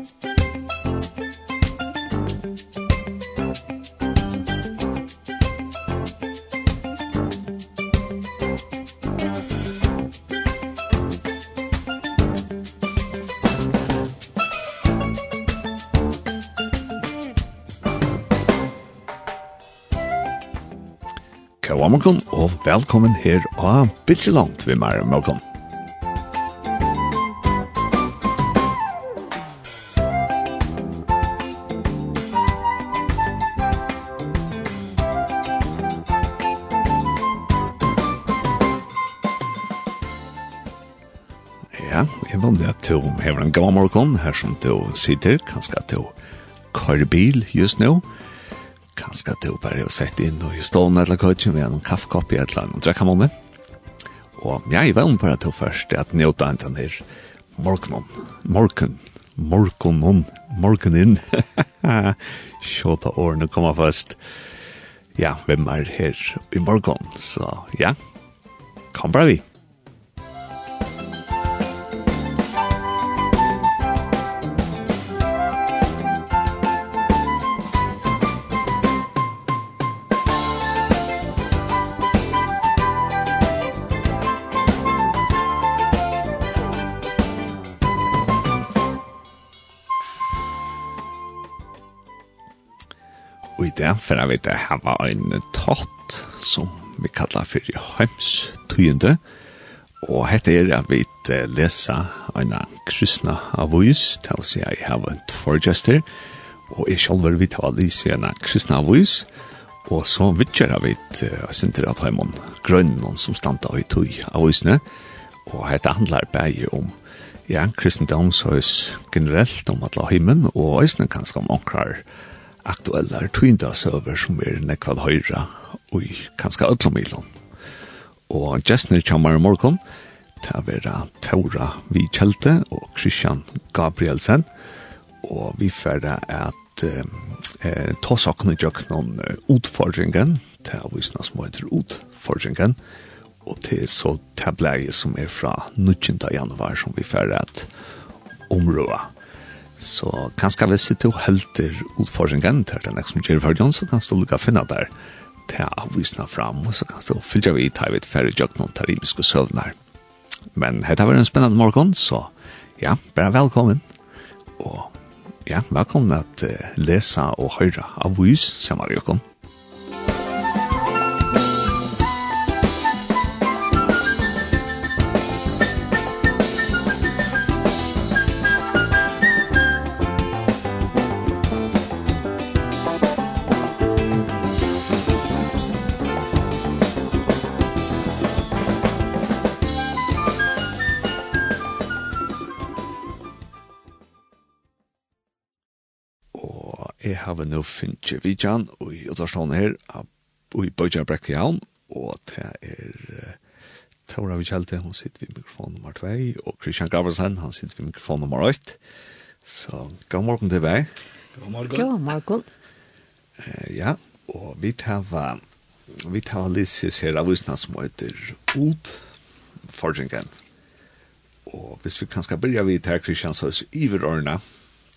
Kjell og velkommen her av Bitseland vi mer om to hever en gammel morgon her som to sitter, kanskje to kører bil just nå, kanskje to bare å sette inn og just stående eller køtjen med en kaffekopp i et eller annet drekkamåne. Og jeg var bare til først at njøta en den her morgonen, morgen, morgonen, morgenen, sjåta årene kommer først. Ja, hvem er her i morgen? Så ja, kom bra vi. for jeg vet her var en tatt som vi kallar for Heims tøyende. Og hette er at vi lesa en kristna avvis, til å si at jeg har en forgjester, og jeg selv vil vite hva de sier en kristna avvis, og så vidtjer jeg vidt, jeg synes at Heimon grønnen som standa i tøy avvisene, og hette handlar bare om ja, kristendomshøys generelt om at la himmelen, og øsne kanskje om omkrar. avvisene, aktuella tvinda server som er nekvad høyra og kanskje ødlomilon. Og gestner kommer i morgon til å være Taura Vi Kjelte og Christian Gabrielsen og vi færre at eh, ta sakene gjør noen utfordringen til å vise noe som heter utfordringen og til så tableie som er fra 19. januar som vi færre at området Så kanskje hvis du helter utfordringen til den som gjør for så kan du lukke finne der til avvisene fram, og så kan du fylle vi ta vidt færre jøkken noen tarimiske søvner. Men dette var en spennende morgen, så ja, bare velkommen. Og ja, velkommen at uh, lese og høre avis sammen med jøkken. vi nå finner vi kjenn, og i Øtlarstånd her, og i Bøyja Brekkjavn, og det er Tora Vikjelte, hun sitter ved mikrofon nummer 2, og Christian Gabersen, han sitter ved mikrofon nummer 8. Så, god morgen til deg. God morgen. God morgen. Uh, ja, og vi tar, vi tar Lissis her av Vysna som heter Od Forgingen. Og hvis vi kan skal börja vid her, Christian, så er det iverørene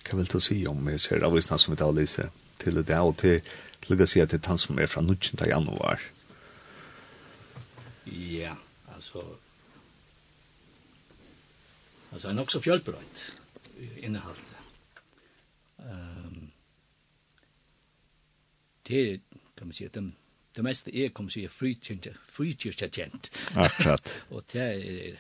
hva vil du si om jeg ser avisene som vi tar lise til det, og til lukka si at det er han som er fra 19. januar. Ja, altså, altså en også fjølbrøyt innehalt. Um, det, kan man si, at de, det meste er, kan man si, frikyrkjent. Akkurat. og det er,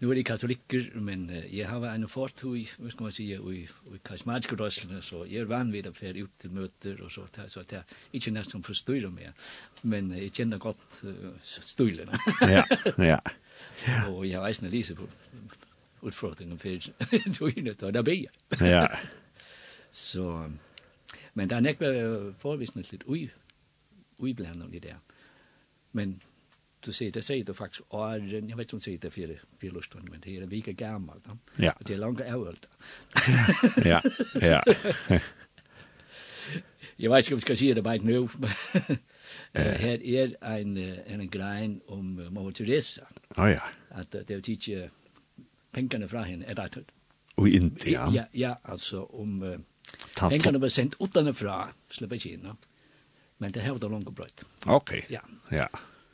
Nu er jeg katolikker, men uh, jeg har vært en fortøy, hva skal man si, i, i karismatiske røslene, så jeg er vann ved å fære ut til møter og så, så det er ikke nært som forstyrre meg, men uh, jeg kjenner godt uh, støylene. ja, ja. og jeg har eisende lise på utfordringen for tøyene, og det blir jeg. ja. Så, men det er nekve forvisende litt ui, ui blandet i det. Men du säger, det säger du faktiskt åren, jag vet inte om säger det för, för lustånd, men det är en vika gammal. Då. Ja. Det är långa ävult. ja, ja. jag vet inte om jag ska säga det bara nu, men här är en, en grein om Mama Teresa. Oh, ja. Att det är att titta pengarna från henne, är det rätt? Och inte, ja. Ja, ja alltså om uh, pengarna var sendt utanifrån, släpper inte in. Men det har var långt och bröjt. Okej, okay. ja. Ja.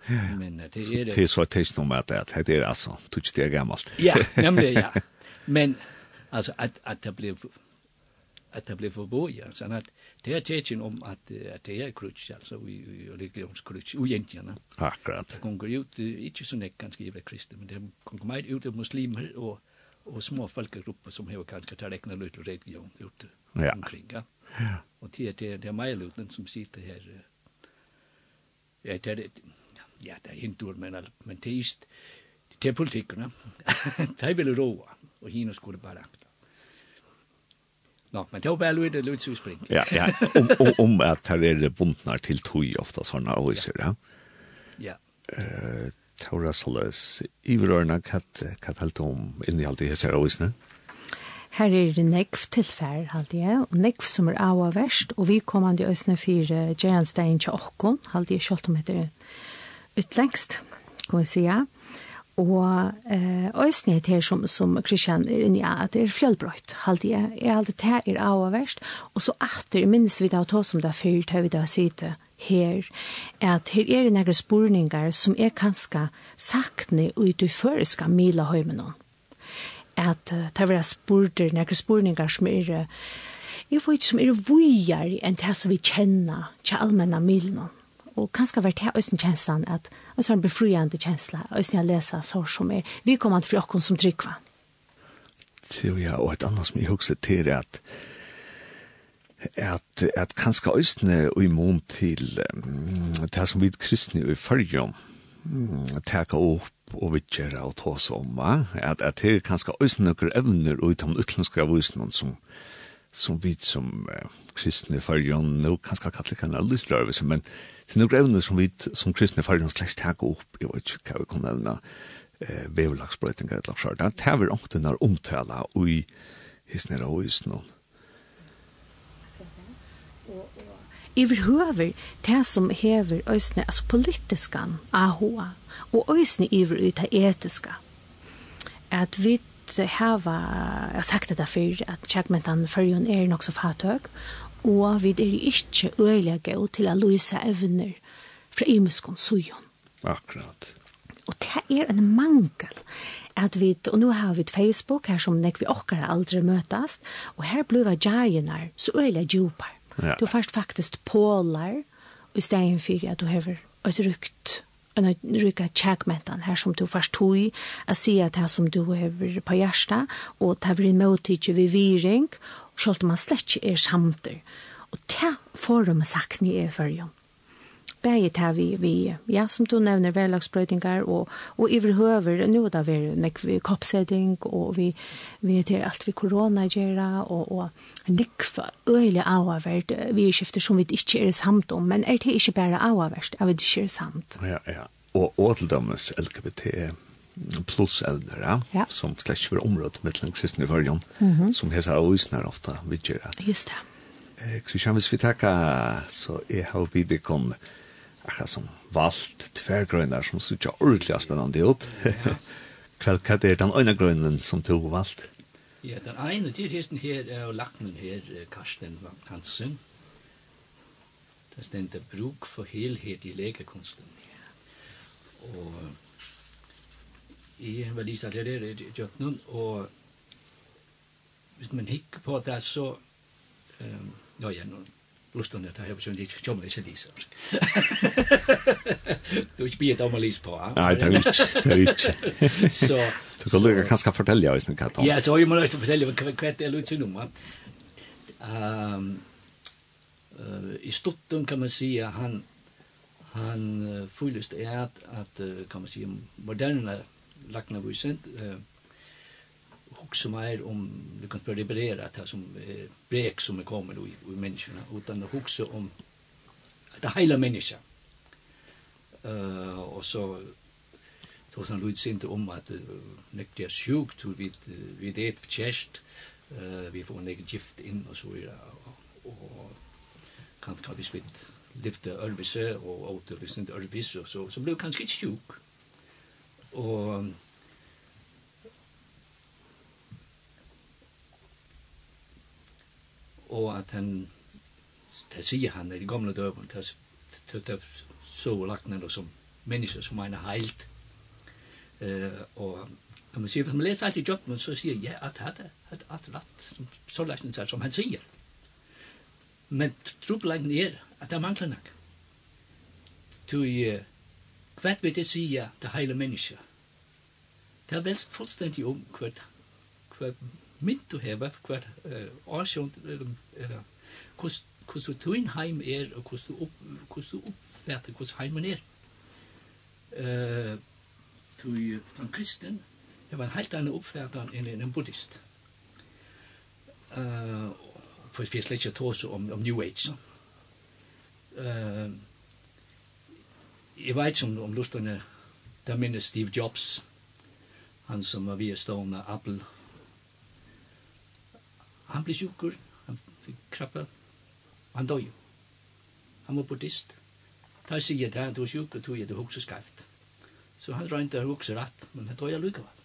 Men det är det. Det är så att det nummer där. Det är alltså tog det gammalt. Ja, nämligen ja. Men alltså att att det blev att det blev förbjudet så att det är tecken om att att det är krutch alltså vi religionskrutch och egentligen. Akkurat. Kon går ut inte så näck ganska givet kristen men det kommer komma ut av muslimer och och små folkgrupper som har kanske tagit räkna lite religion ute ja. omkring. Ja. Och det det det är Maja som sitter här. Ja, det är ja, det er hindur, men, men teist, det er politikerne, det er vel råa, og hina skulle bare akta. Nå, men det var bare det lutsi vi spring. Ja, ja, om, om, om at her er bundnar til tog ofta sånne aviser, ja. Ja. Uh, Taura Solis, iverørna, hva talte om innihalt i hese avvisene? Her er det nekv tilfær, halte jeg, og nekv som er av og verst, og vi kommer an til øsne fire Gjerandstein til Åkkon, halte jeg, kjølt om etter utlengst, kan vi säga. Og eh, øyne er det som, som Kristian er inne i, at det er fjellbrøyt, halte jeg. Jeg halte det er av og verst. Og så atter, minst vi da ta som det er fyrt, har vi da sitte her, at her er det nære spurningar som er kanskje sakne ut i føreska mila høymen noen. At uh, det er spurter, nære spurningar som er, jeg vet ikke, som er vujar enn det som vi kjenner til allmenna milen noen Og kanskje vært her også en kjenslen at og så en befriende kjensle, også jeg leser så som er. Vi kommer til å som trykva til ja, og et annet som jeg husker til er at at, at kanskje østene og imon til um, det som vi kristne i følge om teka opp og vidtjera og ta oss om, som at, at det er kanskje østene noen evner og utom utlandske av østene som som vi som uh, kristne i følge nå kanskje kattelikene er litt røvelse men Det er noen evne som vi som kristne farger noen slags teg opp, jeg vet ikke hva vi kan nevne, eh, vevelagsbrøytinga eller slags skjørda, det er vel åkten her omtala og i hisnera og i Iver høver, det som hever øsne, altså politiskan, ahoa, og øsne iver ut av etiska, at vi hava, jeg har sagt det derfor, at tjekkmentan fyrjon er nok så fatøk, og vi er ikke øyelig gøy til å løse evner fra imeskon sujon. Akkurat. Og det er en mangel at vi, og nå har vi Facebook her som nek vi okkar aldri møtast, og her blir vi gjener så øyelig djupar. Ja. Du først faktisk pålar, i stedet for at du har et rykt en rykka tjekmentan her som du forstod at si at det som du har på hjärsta og har vi motitje vi viring selv om man slett ikke er samter. Og det får de sakne i følgen. Begge det vi, vi, ja, som du nevner, verlagsbrøytingar og, og iverhøver, nå da vi er koppsetting, og vi, vi er til alt vi korona gjør, og, og nekva øyelig avavert, vi er skifter som vi ikke er samt om, men er det ikke bare avavert, er vi ikke er samt. Ja, ja, og ådeldommes LGBT plus plusevner, ja? ja. som slett ikke var området med den kristne forrige, mm -hmm. som hesa øysene ofte vil gjøre. Just det. Eh, Kristian, hvis vi takker, så er her vi det kom akkurat som valgt tvergrønner som synes ikke ordentlig spennende ut. Hva er den ene grønnen som du har valgt? Ja, den ene til hesten her er jo laknen her, Karsten Hansen. Det stender bruk for helhet i legekunsten. Og i verdisatleder i Tjötnun og hvis man hikker på det så um, ja, ja, nu lustan det här jag försöker ikke kommer till Lisa. Du spyr det om å lise på. ja? Nei, det er ikke, Det er ikke. Så du kan lugga kanske fortelle, oss nu kan Ja, så jeg må måste fortelle, hva kvätt det lutsen Um, uh, i stotten kan man si at han han uh, fullest er at, at uh, kan man si, moderne Lagnavisen, eh, också mer om, du kan börja liberera det här som eh, brek som er kommer då i, i människorna, utan också om det hela människa. Uh, och så tog han lut inte om att uh, nektiga sjukt, hur vi, vi det chest eh uh, vi får en gift in och så vidare. Och, og kan kan vi spitt lyfte åter och återlyssnade örbise, så, så blev kanske ikke sjuk. Mm Og og at han det sier han i de gamle døven det er så lagt ned som mennesker som er heilt uh, og når man sier, hvis man leser alt i Jotman så sier jeg at det er alt rett som, så lagt som han sier men trublangen er at det mangler nok tog Hva vil det sige til hele mennesker? Det er velst fullstendig om hva, hva mynd du hever, hva uh, årsjon, eller, eller hvordan du inn heim er, og hvordan du, opp, hvordan du oppfatter hvordan heimen er. Uh, du, den kristen, det var en helt annen oppfatter enn en buddhist. Uh, for vi er slett ikke tåse om, om New Age, Så. Uh, jeg vet som om, lusterne, der minnes Steve Jobs, han som var via stående Apple. Han ble sjukker, han fikk krabbe, han døg jo. Han var buddhist. Da sier jeg til han, du er sjuk, og du er det hukse skreft. Så han røynte å hukse rett, men han døg jeg lykkevel.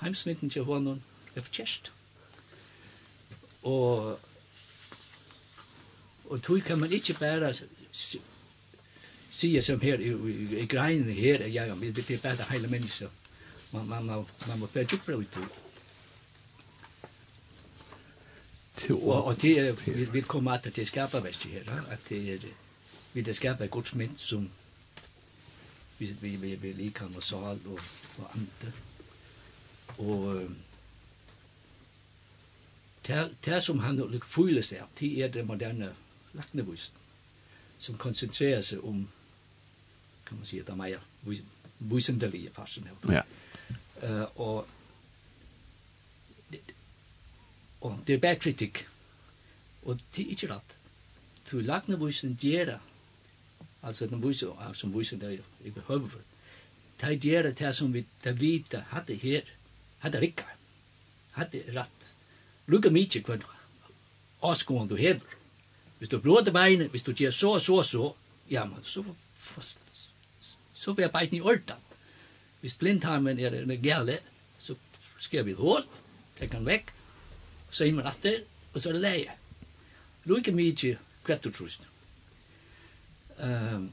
Heimsmynden til hånden er for kjæst. Og, og tog kan man ikke bare säga som her i, i, i grejen her, ja, ja, men det är bara hele människor. Man, man, man, man må bare djupare ut til. Och, Og det er, vi, vi kommer at det skapar väst her, at det er, vi det skapar Guds mynd som vi, vi, vi, vi liker med sal og, og andre. Og det, som han føler seg, det er det moderne lagnevisen som koncentrerer seg om kan man säga att mer visendeliga farsen. Ja. Uh, og og det er bare kritikk. Og det er ikke rett. Du lagna visen gera. altså den visen som visen där jag behöver för. Ta gera det som vi det vite hadde her, hadde rikka. hadde rett. Lukka mykje hva avskående du hever. Hvis du bråder beinet, hvis du gjør så, så, så, ja, men så så vil jeg beit i orta. Hvis blindtarmen er, er gale, så skal vi hål, tek han vekk, så er man atter, og så er det leie. Lukke mykje kvettortrust. Um,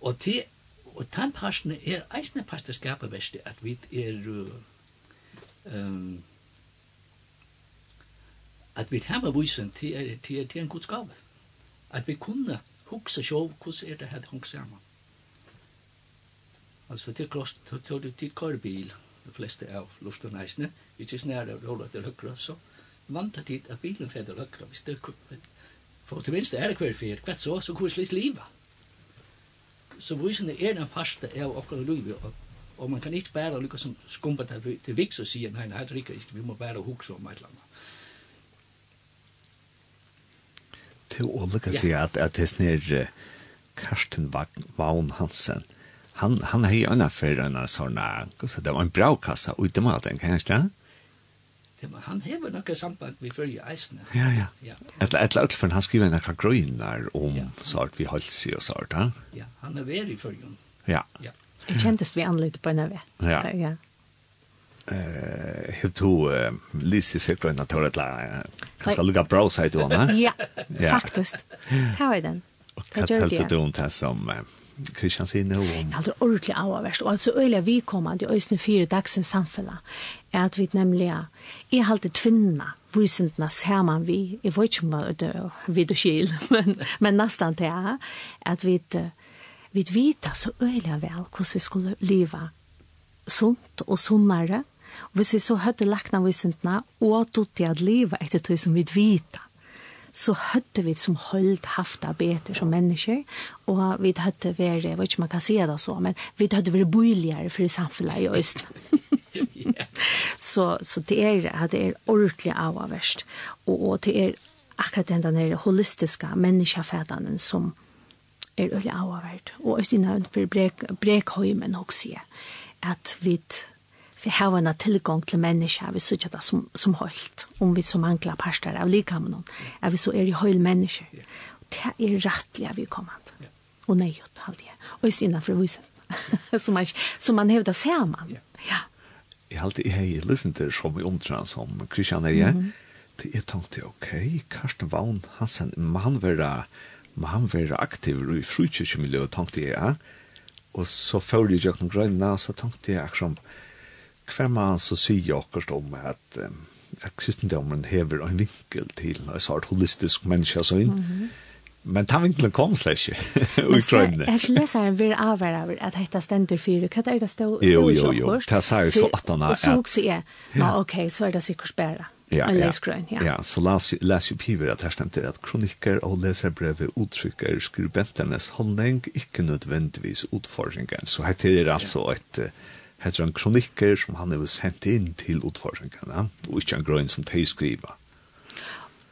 og til Og den parten er eisne pasterskapet verste, at vi er um, at vi hava vysen til, til, til en god skave. At vi kunne hugsa sjó kus er det hade hugsa man. Alltså det kost tog du till korbil de flesta av luftornäsne which is nära det hållet där högra så vant att dit att bilen fäder högra visst det For til minst er det kvar för kvätt så så kus lite liv. Så visst er är en fasta är och og og man kan inte bara lyckas som skumpa til til viks og säga nei nei, det er inte vi må bara hugsa om ett eller annat. til å lukke seg at, at det snir Karsten Vagn Hansen. Han, han har jo en affär en sån så det var en bra kassa ute med den, kan jag ställa? Det var, han har något samband med förra eisen. Ja, ja. ja. Ett ett lätt för han skriver några grönar om ja. så att vi hålls i och så Ja, han är väl i förra. Ja. ja. Det kändes vi anlite på en över. Ja. ja. Eh, helt to Lise sitter en natur att kanske lugga bra sig då, va? Ja, faktiskt. Ta var den. Jag helt det ont här som Christian sin nu. Alltså ordentligt avvärst och alltså öliga vi kommer till ösnen fyra dagsens samfälla. Är att vi nämligen är halt ett kvinna ser man vi. Jag vet inte om det vid och skil, men, men nästan det är att vi vi vet så öliga väl hur vi skulle leva sunt och sunnare hvis vi så høyde lakna visentna, og dutti at liva etter tog som vi vita, så høyde vi som holdt hafta beter som mennesker, og vi høyde vært, jeg vet ikke om man kan si det så, men vi høyde vært boligere for samfunnet i Østen. så, så det er, det er ordentlig avaverst, og, og det er akkurat den der holistiske menneskefædene som er ordentlig avavert. Og Østina for brek, brekhøymen også, at vi vi har en tilgang til mennesker, vi ser det som, som holdt, om vi som mangler parster av likhamnen, at vi så er i höll mennesker. Yeah. Det är rättliga vi kommer til. Og nei, nej, det har det. Och just innenfor vuxen. som man, som man hevder ser man. Ja. Jeg har alltid hej, lyssnar til som vi omtrent som Kristian är. Mm -hmm. Det er tanke, ok, Karsten Vaun, han må han være, må han være aktiv i frukyrkjemiljøet, tenkte jeg, ja. Og så følger jeg ikke noen grønne, så tenkte jeg akkurat hver man så sier akkurat om at, at kristendommen hever en vinkel til en sort holistisk menneske så inn. Mm -hmm. Men ta vinkelen kom slett ikke i krøyne. Jeg skal lese her, vi er avhver av at dette stender fire. Hva er det stå i Jo, jo, jo. Det sa jeg så at han er... Og så også er, ja, ok, så er det sikkert spæra. Ja, ja. ja. ja, så las, las jo piver at her stender at kronikker og leserbrevet uttrykker skribenternes holdning ikke nødvendigvis utfordringen. Så her er altså et... Uh, heter han kronikker som han har sendt inn til utforskningene, og ikke en grønn som de skriver.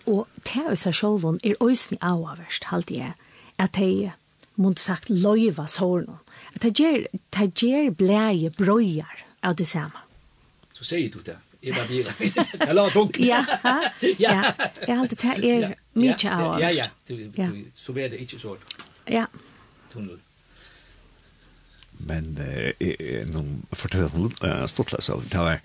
Og til å seg selv er øyne av avverst, halt jeg, at de måtte sagt løyva sårene. At de gjør, de gjør blæje brøyer av det samme. Så sier du det. Jeg var bila. Jeg la dunk. Ja, ja. Jeg halte det er mye avverst. Ja, ja. Så er det ikke sårene. Ja. Tunnel men eh någon fortäller hon stottla så det var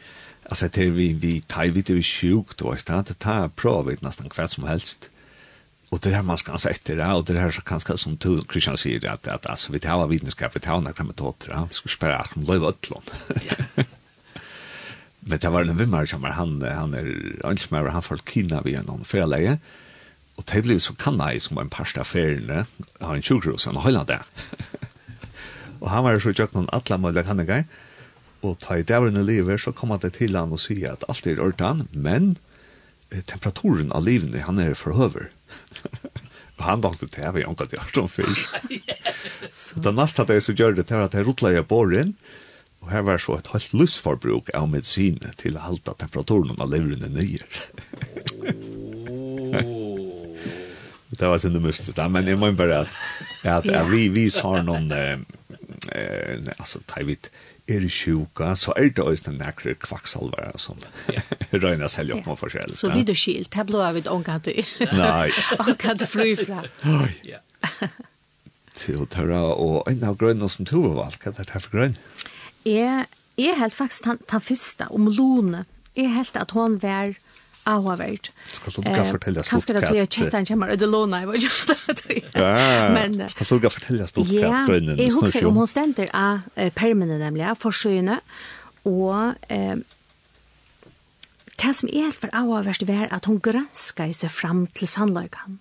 alltså det vi vi tar vi det sjukt och det ta prova nästan kvart som helst. Och det här man ska säga det det och det här så kanske som du Christian säger att att alltså vi tar vetenskap vi tar några metoder han ska spara att de lever utlån men det var en vimmar som han han är mer han folk kina vi någon förläge och det blev så kan i som en pasta affär ne har en sjukhus han håller där Og han var så i kjøkkenen alle mulige kanninger. Og ta i dævren i livet, så kom han til han og sier at alt er ordan, men temperaturen av livet, han er for høver. Og han dachte til jeg vet ikke at jeg har sånn fyr. Så det neste at jeg så gjør det det var at jeg rotla i båren, og her var så et halvt lustforbruk av medisin til å halte temperaturen av leveren nye. Det var sin det mystisk, men jeg må bare at, at, at vi, vi har noen eh, altså, tar vi er sjuka, så er det også den nekre kvaksalvare som yeah. røyner selv opp med forskjell. Så vidt og skilt, her blå er vi omkant du. Nei. omkant du fly fra. Nei. Til å tørre, og en av grønene som tog var valgt, hva er det her for grønn? Jeg, jeg helt faktisk den, den første, om Lone, jeg helt at hun var avhåverd. Skal du ikke fortelle oss Kanskje det er at kjettan kommer, og det låner jeg var just det. Men, skal du ikke fortelle stort katt? Ja, jeg husker om hun stender av permene nemlig, av forsøgene, og det som er helt for avhåverst er at hun grønsker seg fram til sannløkene.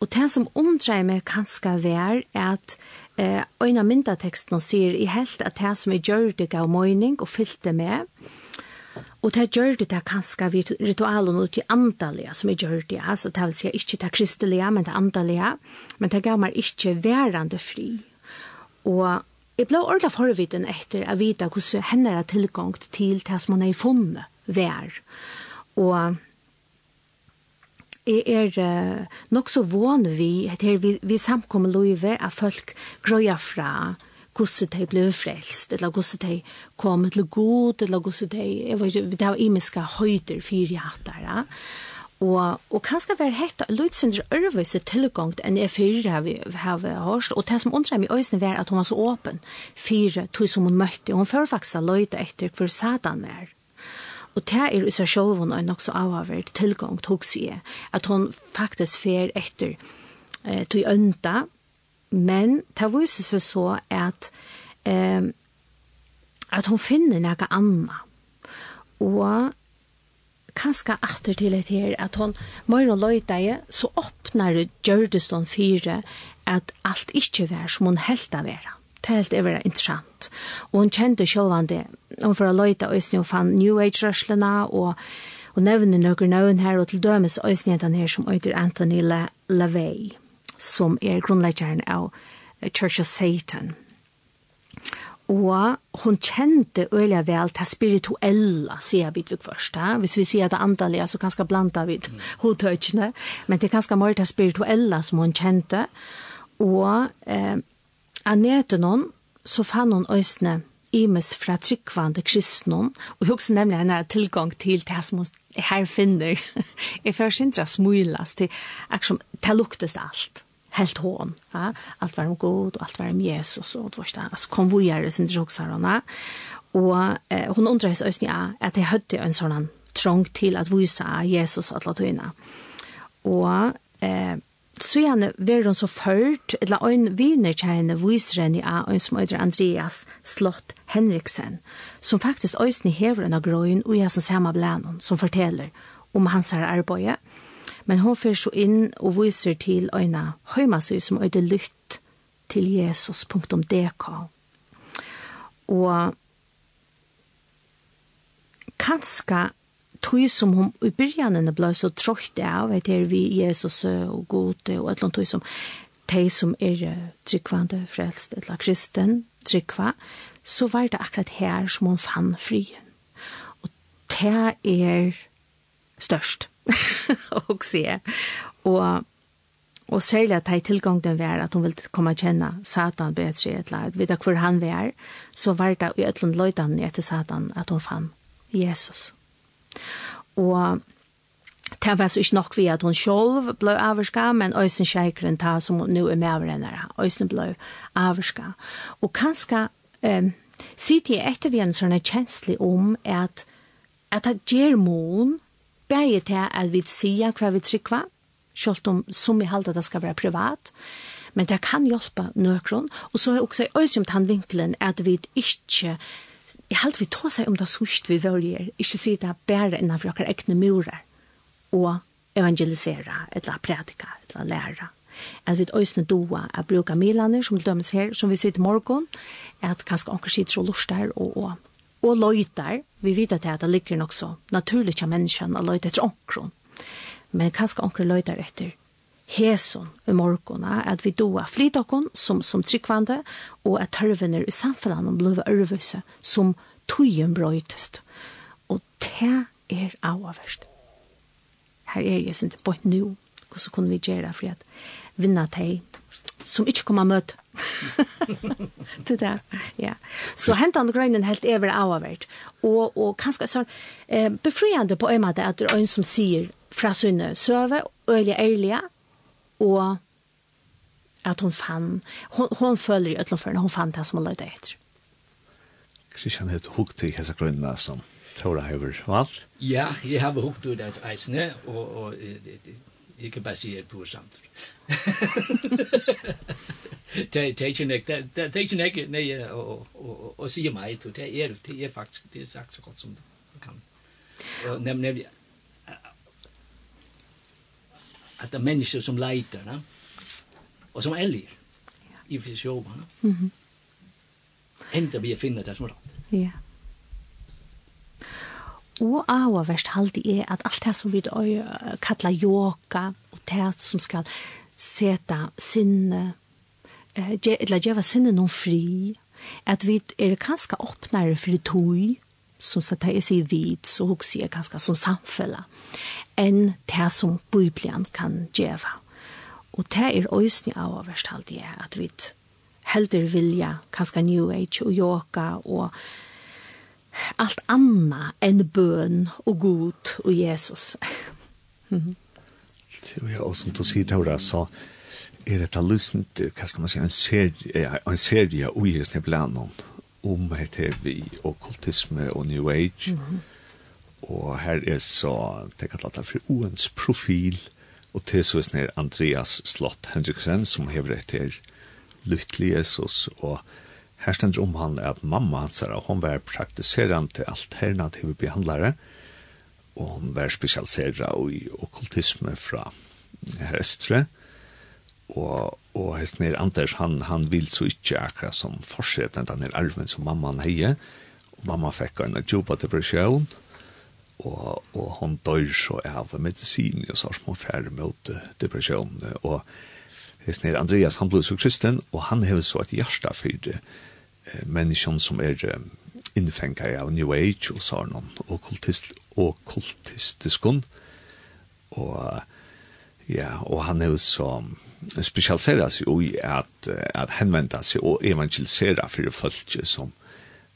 Og det som omdreier meg kanskje er at eh, øyne myndatekstene sier i helt at det som er gjør det gav møyning og fylte med, Og det gjør det det kanskje vi ritualen ut i andalige som jeg gjør det, altså det vil si ikke det kristelige, men det andalige, men det gav meg ikke værende fri. Og jeg ble ordentlig forviden etter å vite hvordan henne er tilgang til det som hun har funnet vær. Og jeg er nok så vån vi, etter vi, vi samkommer løyve at folk grøyer fra hvordan de ble frelst, eller hvordan de kom til god, eller hvordan de, jeg vet ikke, det var imiske høyder fire ja. Og, og kanskje var hetta Lutzendr Ørvøse tilgångt enn jeg fyrir har vi, har vi hørt, og det som undrer meg i øyne var at hun var så åpen fire tog som hun møtte, og hun fører faktisk løyte etter hvor satan var. Og det er i seg selv hun er nok så avhavert tilgångt hos jeg, at hun faktisk fer etter eh, tog ønta, Men det viser seg så at eh, at hun finner noe annet. Og kanskje atter til et her, at hun må jo løyde i, så åpner det gjørdes Gjørdestånd fire, at alt ikke var som hun helt av være. Det er helt er interessant. Og hun kjente selv om det. Hun får å løyde øyne og fann New Age-rørslene og, og nevner noen nøvn her, og til dømes øyne den her som øyder Anthony LaVey. Le som er grunnleggjaren av Church of Satan. Og hon kjente øyelig vel til spirituella, sier vi til først. Ja? Hvis vi sier det andalige, så kanskje blanda vi mm. hodtøkene. Men det er kanskje mer til spirituella som hon kjente. Og eh, anette noen, så fann hon øyne imes fra tryggvande kristnon, og hugsa nemlig henne tilgang til det som hun her finner. Jeg først ikke smulas til, akkurat, det luktes alt helt hån. Ja? Alt var om god og alt var om Jesus og det var så Altså, kom vi gjøre sin drogsaråna. Og eh, hun undrer seg også, ja, at jeg hade en sånn trång til at vise Jesus at latuina. Og eh så gjerne var hun så ført, eller en vinerkjene viser henne av en som heter Andreas Slott Henriksen, som faktisk øyne hever en av grøyen og jeg som samme blænen, som forteller om hans her arbeidet, Men hon fer så inn og viser til øyna høymasøy som øyde lytt til jesus.dk. Og kanska tog som hon i byrjanene blei så tråkte av, vet vi Jesus og gode og et eller annet som de som er tryggvande frelst eller kristen, tryggva, så var det akkurat her som hon fann frien. Og det er størst och se. Och særlig at jeg tilgang den var at hun ville komme og kjenne Satan bättre eller lag. Vet du hur han var, så var det i et öllund löjtan etter Satan at hun fann Jesus. Og Det var så ikke nok vi at hun selv ble averska, men Øysen Kjeikren ta som nå er med avrennere. Øysen ble averska. Og kanskje um, sitter jeg etter vi en sånn kjenslig om at at det gjør mån Bæje til at vi sier hva vi trykva, selv om som vi halda det skal være privat, men det kan hjelpa nøkron, og så er også i øysymt han vinkelen at vi ikke Jeg halte vi tås om det sørst vi vølger, ikke si det bare innenfor dere ekne murer, og evangelisera, eller prædika, eller læra. At vi øysne doa a bruka milaner, som dømes her, som vi sitter morgon, at kanskje anker sitter og lort der, og, og og løyter, vi vet at det ligger nok så naturlig til menneskene å løyte etter omkron, men kanskje omkron løyter etter hesson i morgona, at vi doa flytakon som, som tryggvande, og at tørvener i samfunnet blir ørvøse som tøyen brøytest. Og det er avverst. Her er jeg sint på et nu, hvordan kunne vi gjøre det for at vinna teg som ikke kommer møte. det der, ja. Så hentan grønnen helt over avvært. Og, og kanskje sånn eh, befriende på en måte at det er en som sier fra sønne søve, øyelig ærlige, og at hon fann, hon, hon føler i øtlandførende, hon fann det som hun løyde etter. Kristian, har du hukt til hese grunnene som Tora har valgt? Ja, jeg har hukt til det eisene, og, og det, det, ikke baseret på samt. Det er ikke nek, det er ikke nek, nei, og sier meg, det er, det er faktisk, det er sagt så godt som det kan. Og nemlig, at det er mennesker som leiter, ne? og som elger, i fyrir sjåba. Mm -hmm. enda vi finner det som er rett. Ja. Og avverst halde er at alt det som vi kallar yoga, og det som skal seta sinne, eller gjeva sinne noen fri, at vi er kanskje åpnare for tog, som så det er seg vid, så hun sier kanskje som samfella, enn det som Bibelen kan gjeva. Og det er øyne av avverst halde er at vi helder vilja, kanskje New Age og yoga og alt anna enn bøn og god og Jesus. Det er jo som du sier, Tora, så er det lusent, hva skal man si, en serie, en serie og i Sneblanon om heter vi okkultisme og New Age. Mm -hmm. Og her er så, det kan lade for Oens profil, og til så er Andreas Slott Henriksen, som hever etter Lytli Jesus, og Her stender om han at mamma hans er, hon var praktiserende alternative behandlare, og hon var specialiseret i okkultisme fra Herestre, og, og hesten er Anders, han, han vil så ikke akkurat som fortsette den her arven som mamman heie, og mamma fikk en djupa depresjon, og, og hon dør så av medicin, og så har hun færre mot depresjon, og hesten er Andreas, han ble så kristen, og han hever så et hjerte for det, människan som är infänkare av New Age och så har någon okkultist, okkultistiskon. Och ja, och han är så specialiserat sig i att, att hänvända sig och evangelisera för folk som,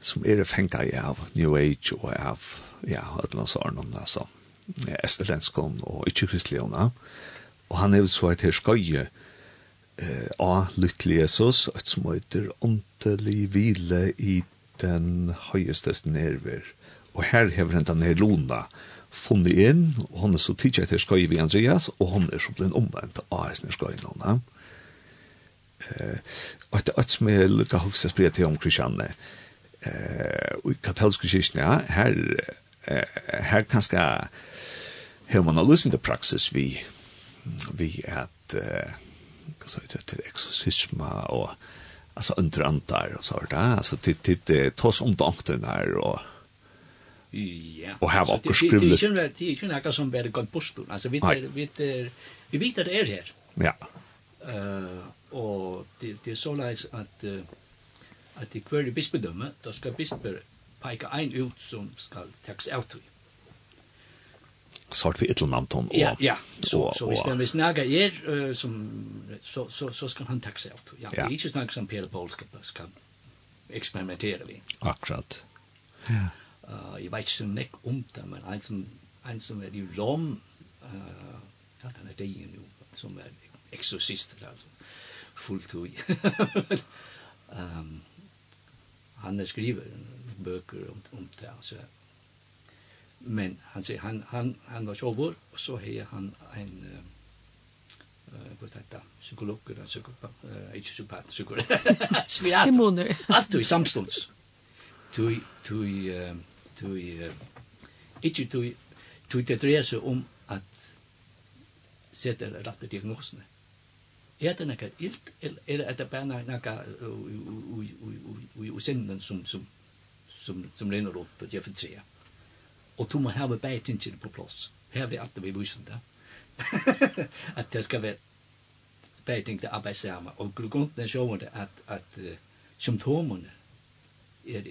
som är fänkare av New Age och av ja, ödlandsarnon, alltså esterlenskon och icke-kristliona. Och han är så ett här skoje eh, av lycklig Jesus, ett som heter ont åndelig hvile i den høyeste nerver. Og her hever han denne lona funnet inn, og hun er så tidlig etter skøy vi Andreas, og hun er så blitt omvendt av hesten i skøy nå. Eh, og etter alt som jeg lukket høyeste spred til om Kristianne, eh, og i katolske kyrkene, ja, her, eh, her kanskje har man til praksis vi, vi at, eh, hva sa jeg, til eksorcisma og alltså underantar och så där. Alltså titt titt tas om dagen där och Ja. Och här var också skrivet. Det är ju det är ju något som blir gått på. Alltså vi vi vi vet att det är här. Ja. Eh och det det är så läs att att det kvar i bispedömet då ska bisper peka en ut som ska tax out sort vi ett namn ton. Ja, ja. Så så visst när vi snackar er som så så så ska han taxa ut. Ja, det är ju snack som Peter Paul ska ska experimentera vi. Akkurat. Ja. Eh jag vet inte nick om det men en som en som är i Rom eh att han är det ju nu som är exorcist alltså fullt ut. Ehm han skriver böcker om om det så Men han sier han han han var jobbor og så har han en eh vad heter det psykolog eller psykopat eh ikke psykopat psykolog. Smiat. Allt i samstunds. Du du du inte du du det drejer om att sätta rette diagnosene. Er det något ilt eller er det bara något och och och och och och som som som som länar upp det jag förtrear og du må heve beitingene på plass. Her er alt det vi viser det. at det skal være beiting til arbeid sammen. Og grunnen er sjående at, at uh, symptomene er,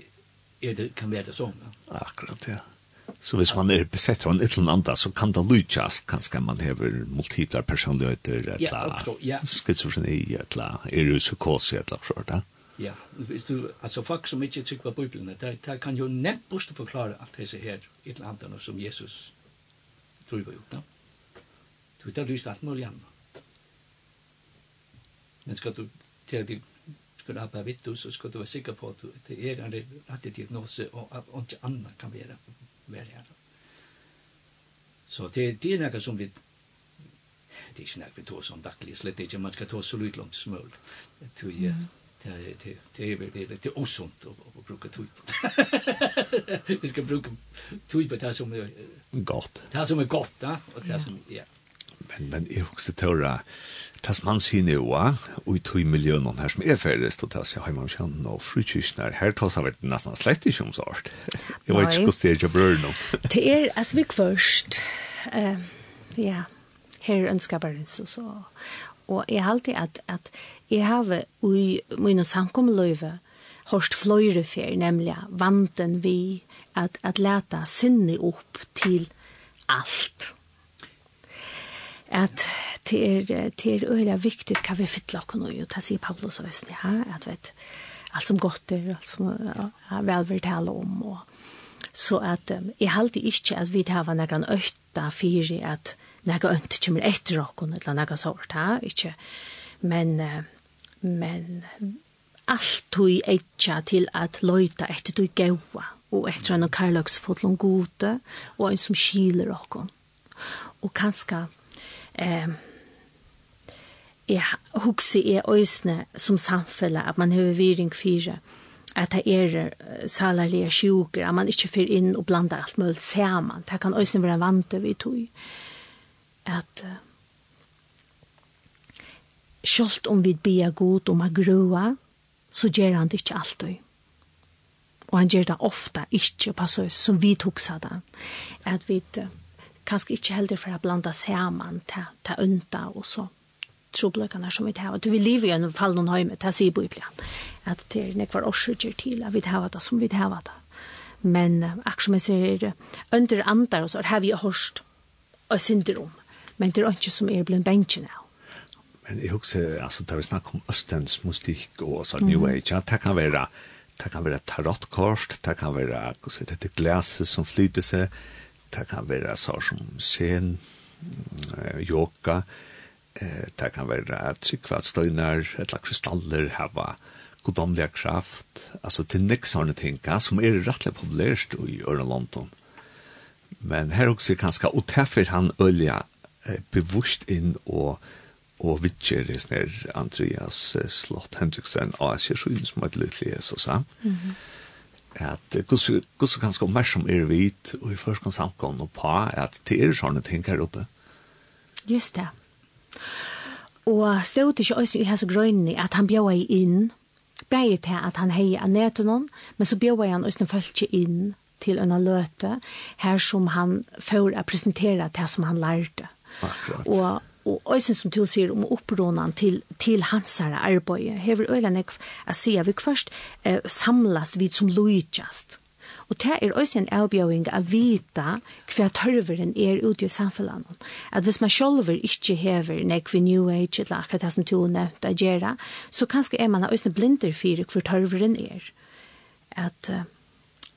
er det, kan være det sånn. Ja? Akkurat, ja. Så hvis man er besett av en eller annen annan, så kan det lykkjast, kanskje man hever multiplar personligheter, etla, ja, ja. schizofreni, et eller etla, etla, etla, etla, etla, etla, etla, Ja, hvis du, altså folk som ikke tykker på Bibelen, det, der kan jo nemt bostad forklare alt disse her, et eller andet, som Jesus tror var gjort. Da. Du har lyst alt mulig annet. Men skal du til at du skal ha på vidt, så skal du være sikker på at du, det er en rettig diagnose, og at ikke annet kan være, være her. Så det, det er noe som vi det er ikke noe vi tås om daglig, slett ikke, man skal ta så lydt langt som mulig. Det er det är det det är det är lite osunt att bruka tui på. Vi ska bruka tui på det som är gott. Det som är gott, ja, och det som ja. Men men är också törra tas man ser nu va och i tui miljoner här som är färdigt och tas jag hemma och känner och frukostnar här tas har varit nästan slett i som sort. Det var inte kostar jag bröd nu. Det är as vi först eh ja. Her ønsker bare så så og jeg halte at, at jeg har i mine samkommeløyve hørst fløyre fer, nemlig vanten vi at, at leta sinne opp til alt. At det er, det er øyelig viktig hva vi fytler oss nå, og det sier Paulus og Østene, ja, at vet, alt som godt er, alt som ja, velver tale om, og så at um, jeg halte ikke at vi har noen øyta fyrir at nega ønt kommer etter okken, eller nega sort, ha, ikke. Men, men, alt tui eitja til at løyta etter tui gaua, og etter en karlagsfodlon gode, og en som skiler okken. Og kanska, eh, jeg hugsi er øysne som samfella, at man hever viring fire, at det er salarlige sjuker, at man ikke fyr inn og blandar alt mulig saman. Det kan øysne være vant vi tog at uh, sjølt om vi bia god om a grua, så gjør han det ikke alltid. Og han gjør det ofta, ikke på så som vi tuksa det. At vi uh, kanskje ikke heller for å blanda saman til, til unta og så trobløkene som vi tar. Og vi lever jo i fall noen høyme, det sier Bibelen. At det er nekvar årsøkjer til at vi tar det som vi tar det. Men uh, akkurat som jeg sier, under andre og så har vi hørt og syndrom men det er ikke som er blitt bensjen av. Men jeg husker, altså, da vi snakker om Østens mystikk og så New Age, ja, det kan være, det kan være tarotkort, det kan være, hva sier det, glaset som flyter seg, det kan være så som sen, yoga, det kan være tryggvattstøyner, eller krystaller, hava, godomliga kraft, altså til nekk sånne ting, ja, som er rettelig populært i Ørland London. Men her også er kanskje, og derfor han ølja eh, bevost inn og og vitcher det snær Andreas eh, Slott Hendriksen och jeg ser som et litet så sa Mm. at kus kus kan ska mer som är vit och i först kan samkomne och på att det er sånne ting här ute. Just det. Og stod ikke også i hans grønne at han bjør inn, bare til at han heier av netenon, men så bjør han også følge inn til en løte, her som han får å presentere det som han lærte. Mm Akkurat. Og og øysen som til sier om oppronan til, til hansara arbeid, hever øylen jeg å si at vi først eh, samlas vi som lojtjast. Og det er også en avbjøring av vita hva tørveren er ute i samfunnet. At hvis man selv ikke hever nek vi New Age, eller akkurat det som du nevnte å gjøre, så kanskje er man også blinder for hva tørveren er. At... Uh,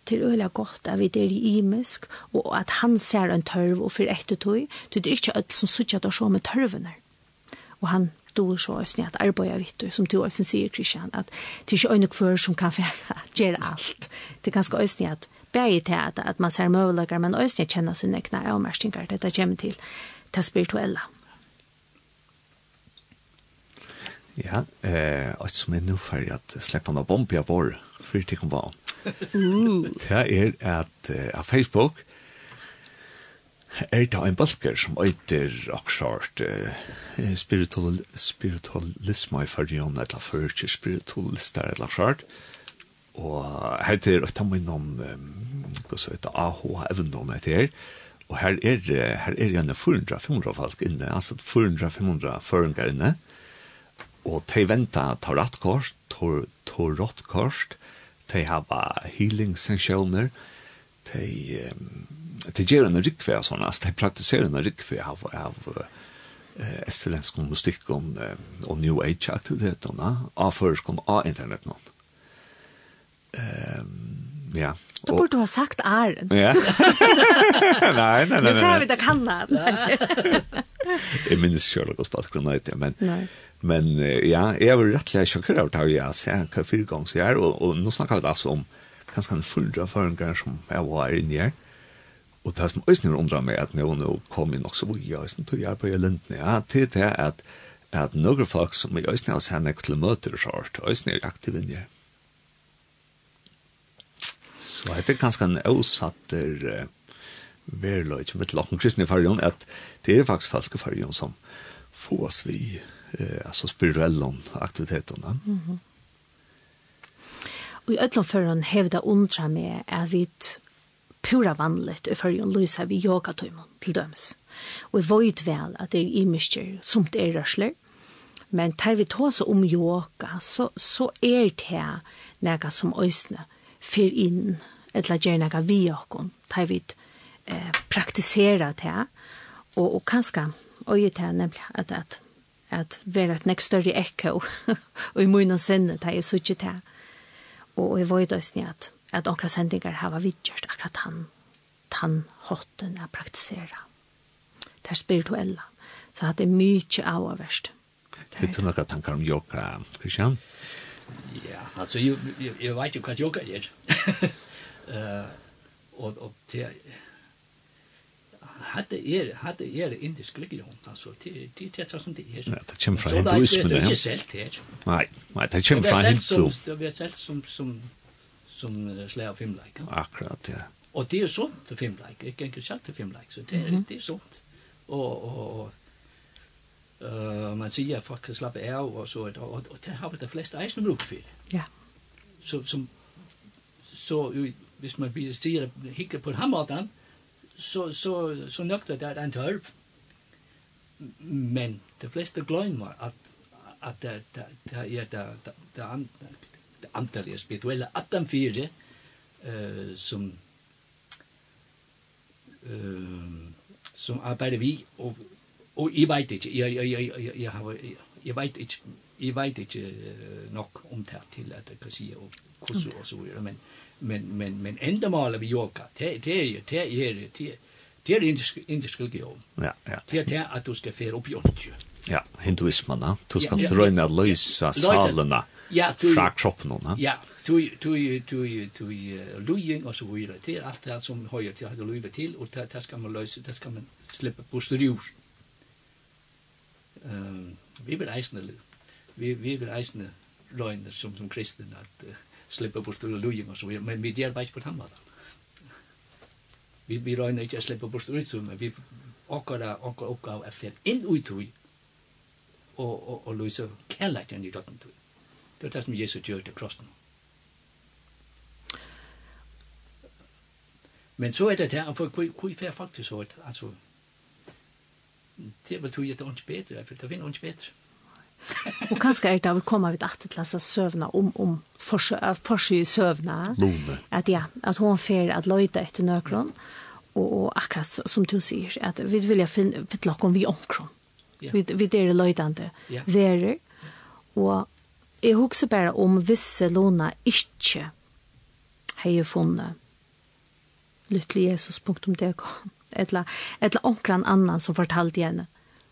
til øyla godt at vi er i imisk, og at han ser en tørv og fyrir etter tøy, det er ikke alt som sutja da så med tørvene. Og han doer så også at arbeida vittu, som du også sier, Kristian, at det er ikke øyne kvør som kan gjøre alt. Det er ganske også at bæg til at, at man ser møvelager, men også kjenner sine egna avmerkninger, dette kommer til det spirituelle. Ja, eh, og som er nå ferdig at slipper han av bombe av vår, for det kommer det er at uh, av Facebook er det en balker som øyter akkurat uh, spiritual, spiritualisme i fargen, eller førkje spiritualister, eller akkurat. Og heter, og ta meg noen, hva så heter, AH-evnen heter, og her er, her er gjerne 400-500 folk inne, altså 400-500 føringer inne, og de venter tar rattkort, tar, tar rattkort, tar de har healing sessioner, de, um, de gjør en rikve og sånn, de praktiserer en rikve av, av uh, estelensk mystikk og, uh, og New Age-aktivitetene, av førskånd av internett nå. Um, ja, Då borde du ha sagt är. Ja. nej, nej, nej. Nu får vi det kanna. Jag minns Sherlock och Spatskron, men... Nej. Men ja, jeg var rettelig sjokker av det, ja, så jeg kan fire ganger så og, og nå snakker vi altså om ganske en fulldrag føringer som jeg var inne her, og det som øyne undrer meg at nå, nå kom jeg nok så mye, og jeg tog jeg på Jølundene, ja, til det at, at noen folk som i øyne har sendt til møter og sånt, øyne er aktive inne her. Så det er ganske en avsatter uh, verløy, som et lakken kristne i fargen, at det er faktisk folk i fargen som får oss vi eh, alltså spirituella aktiviteterna. Mm. Og i öllum förrän hevda undra med är vi pura vanligt i förrän lysa vi yogatøymon til dømes. Og vi vet vel at det er imiskjer som det er rørsler, men tar vi ta så om yoga, så, så er det nega som øsne fyr inn, etla gjer nega vi okon, tar vi eh, praktisera det, og, og kanskje øye det nemlig at, at at vera et nekst større ekko og i munnen sinne det er suttet til og jeg var i døsni at at onkra sendingar hava vidgjørst akkurat han han hotten er praktisera det er spirituella så at det er mykje avverst Hitt du noen tankar om yoga, Christian? Ja, altså, jeg, jeg, jeg vet jo hva yoga er. uh, og, og det, hade er hade er indisk religion alltså det det det som det är. Ja, Det kommer från hinduismen. Det är inte sält här. Nej, nej, det kommer från hindu. Det är sält som som som slä av filmlike. Akkurat, ja. Och det är sånt för filmlike. Jag kan inte säga för filmlike så det är det är sånt. Och och eh man ser att folk slappar av och så och och det har väl de flesta eisen bruk för. Ja. Så som så hvis man blir stiger hikker på hammerdan, så, så, så nøkter det en tørv. Men de fleste glemmer at, at det, det, det er det, det, det, det antallet spirituelle at den fire eh som eh som arbeider vi og, og jeg vet ikke jeg, jeg, jeg, jeg, jeg, har, jeg, jeg vet ikke jeg vet ikke nok om det til at jeg kan si og hvordan og så videre men men men men ändamålet vi yoga det det är ju det är ju det det är inte inte religion. Ja, ja. Det är det att du ska fira upp jont. Ja, hinduismen, va? Du ska ja, röna att lösa salarna. Ja, du fra kroppen, va? Ja, du du du du lujing och så vidare. Det är allt det som höjer till att luva till och det ska man lösa, det ska man släppa bostur ur. Ehm, vi vill eisne vi vi vill eisne lögner som som kristen att slippa bort ur lujum og så videre, men vi gjør bare ikke på den måten. Vi, vi røyner ikke å slippe bort ur men vi okkara okkara okkara er fyrir inn ut i og, og, og luisa kærleikten i døgn tui. Det er det som Jesus gjør til krossen. Men så er det der, for hvor fer faktisk så, altså, det er vel tog at det er ikke bedre, for det finner ikke bedre. Og kanskje er det av å komme vidt at til å søvne om, om forsø i søvna. Lone. At ja, at hun fer at løyde etter nøkron. Og, og akkurat som du sier, at vi vil finne vidt om vi omkron. Yeah. Vi, vi er løydende yeah. verer. Og jeg husker bare om visse låna ikke har funnet lyttelig Jesus.dk eller, eller omkran annan som fortalte henne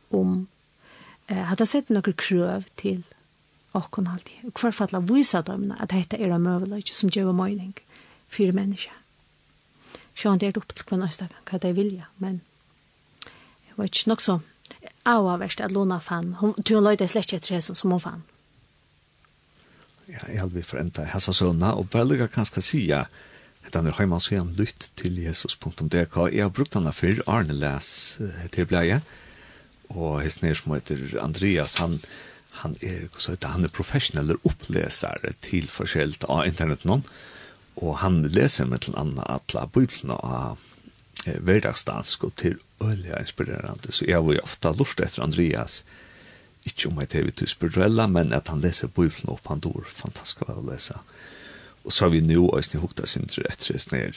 om eh, hadde sett noen krøv til åkken alltid. Og hver fall av vise dem at dette er en møveløyke som gjør mening for mennesker. Sjøen det er opp til hver nøyeste hva de vilja, men jeg var ikke nok så avverst at Lona fann. Hun, hun løyde slett ikke etter som hun fann. Ja, jeg hadde vi forenta hessa sønna, og bare lukka kanskje sida, Hetta er heimann så lytt til jesus.dk. Jeg har brukt henne før, Arne les til bleie og hesner som heter Andreas, han, han er, så heter, han er professionell opplesare til forskjellet av internetten, og han leser med til andre atla bøyblene av eh, hverdagsdansk, og til øyelig inspirerende, så jeg var jo ofte lort etter Andreas, ikke om jeg til vi spirituella, men at han leser bøyblene opp, han dår fantastisk å lese. Og så har vi nå, og jeg hukta sin til etter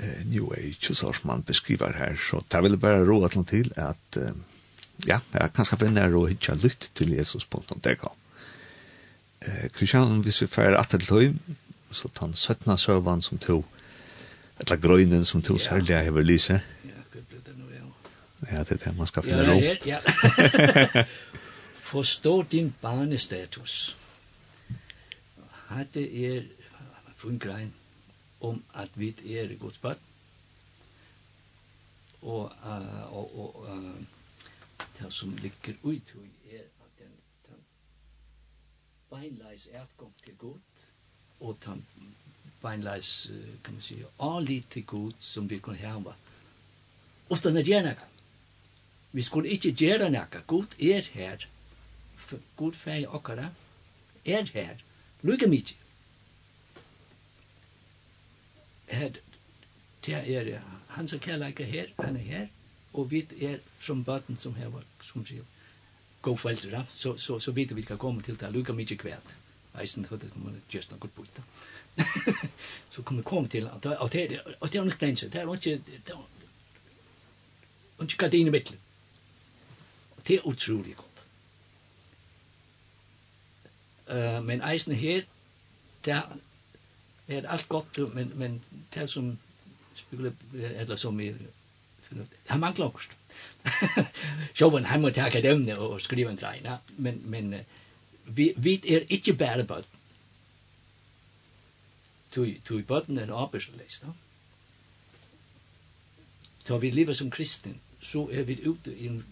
eh, New Age, og så har man beskriver her, så det vil bare råd til at eh, ja, jeg kan skaffe nær og hitja lytt til Jesus. Eh, Kristian, hvis vi færre at til løy, så tar han 17. søvann som to, eller grøynen som to særlig jeg hever lyse. Ja, det er det man skal finne råd. Ja, ja. Forstå din barnestatus. Hadde er funnkrein om at vi er gods barn, og, uh, og, og uh, det som ligger ut i er at den, den beinleis ertgång til god, og den beinleis, kan man si, allit til god som vi kan hava. Ofta når gjerne kan. Vi skulle ikke gjøre noe. God er her. God ferie okkara er her. Lykke mykje. Her, det er han som kallar her, han er her og vi er som bøten som her var, som sier, gå foreldre, så, så, så vet vi kan komme til det, lukka mye kvært. Eisen, det er man just noe bort da. Så kommer komme til at det er, at det er noe grenser, det er ikke, det er ikke gardiner mittlen. Og det er utrolig godt. Uh, men eisen her, det er alt godt, men, men det som, eller som er han mangler också. Så var han mot att ämne och skrive en grej, ja. men men vi vi är er inte bättre på tui tui botten en arbeidsleis, no? Ta vi lever som kristen, så er vi ute i en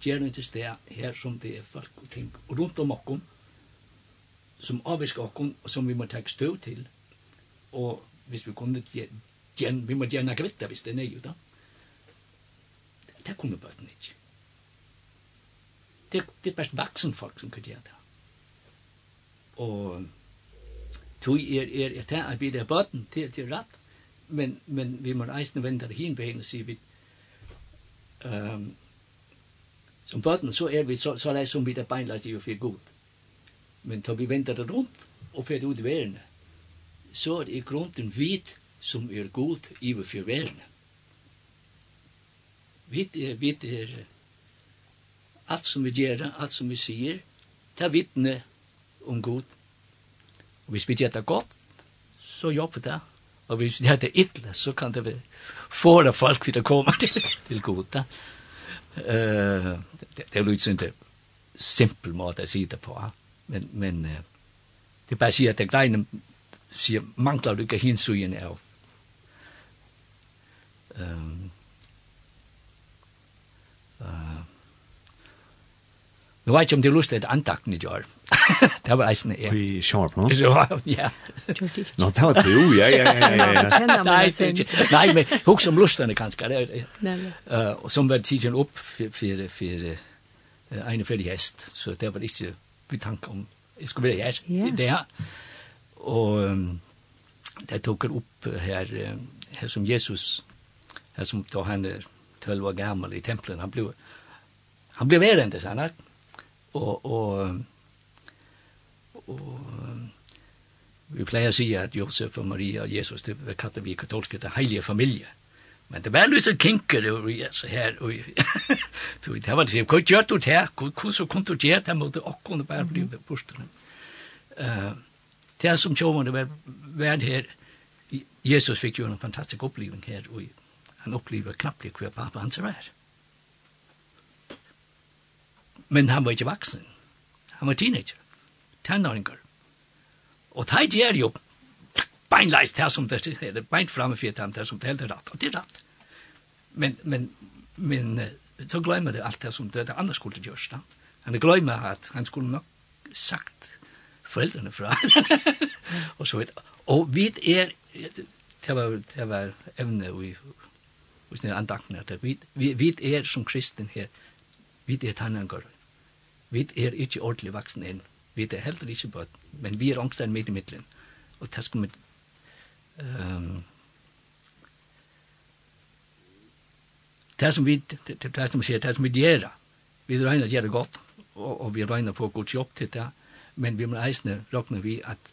gjerning til sted her som det er folk og ting rundt om okkom, som avvisker okkom, og som vi må ta støv til, og hvis vi kunne gjerne, vi må gjerne kvitte hvis det er nøy, da det kunne bøten ikke. Det, det er bare vaksen folk som kunne gjøre det. Og tog er, er er det at vi er bøten til, til rett, men, men vi må eisne vende det hin på henne, sier vi. Um, som bøten, så er vi så, så leis som vi er beinlagt i og fyrir god. Men tar vi vende det rundt og fyrir ut i verden, så er det i grunden vit som er god i og fyrir verden. Vi er, vi er, alt som vi gjør, alt som vi sier, ta vittne om god. Og hvis vi gjør det godt, så jobber det. Og hvis vi gjør det ytla, så kan det være fåre folk til å komme til, til god. Da. Uh, det, det er jo ikke simpel måte å si det på. Men, men uh, det er bare å si at det greiene sier mangler du ikke hensyn av. Um, Uh, Nu vet jeg om det lust litt antakten i år. det var eisen, ja. Vi kjører på noe? Ja, Nå, det var det jo, ja, ja, ja, ja. Nei, nei, men hok som lustene kanskje. Og som var tidsen opp for en ferdig hest, så det var ikke vi tanke om jeg skulle være her i det her. Og det tok opp her, her som Jesus, her som da han er 12 år gammal i templen. Han blev han blev ärende sen och och och vi plejer sig att Josef och Maria och Jesus det var vi katolska det heliga familje. Men det var Luisa Kinker och så her, og du det var det hva gjør du det hur så kom du gjort här mot det, og kunde bare bli postel. Eh det som jag var värd her, Jesus fikk jo en fantastisk upplevelse her, og Han opplever knappt hva pappa hans er. Men han var ikke vaksen. Han var teenager. Tonåringar. Och det här ju beinleis här som det är. Beint framme för det här som det er rett. Og det er rett. Men, men, men så glömmer det allt det som det andra skulle görs. Han glömmer att han skulle nok sagt föräldrarna fra. och så vet och vi er, det var det var evne vi og sin andakten at vi, vi, vi er som kristen her, vi er tannangar, vi er ikke ordentlig vaksen inn, vi er heller ikke bøtt, men vi er angst midt i midtelen. og det skal vi um, det som vi det, det det som vi sier, det som vi gjør vi regner å gjøre det godt og, og vi regner å få god jobb til det. Men vi må eisne råkne vi at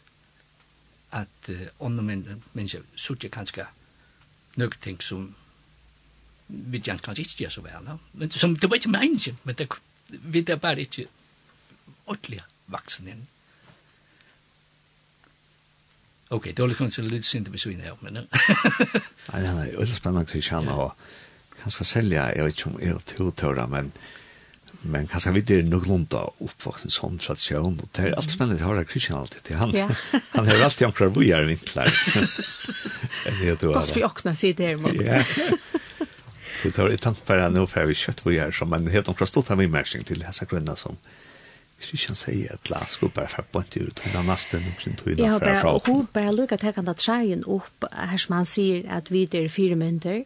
at uh, andre mennesker suttje kanskje nøk ting som vi kan kanskje ikke gjøre så vel. Men, som, det var ikke meningen, men det, vi er bare ikke ordentlig vaksen inn. Ok, det var kanskje litt synd vi så inn her, men... Nei, nei, nei, det er spennende Kristiana, og kanskje selja, jeg vet ikke om jeg er tiltøra, men men kanskje vi det nok lunda oppvaksen som tradisjon, og det er alt spennende å høre Kristian alltid til han. Ja. han har alltid omkrar vujar vinklar. Godt vi åkna si det her, Ja. Så det var ett tankfärd nu för vi kött vi är som en helt omkring stort här med märkning till dessa grönna som Christian säger att Lars går bare fra på ut ut den neste nok sin tog där fra från. Ja, och bara lucka ta kan det treien opp her som han sier at vi där fyra minuter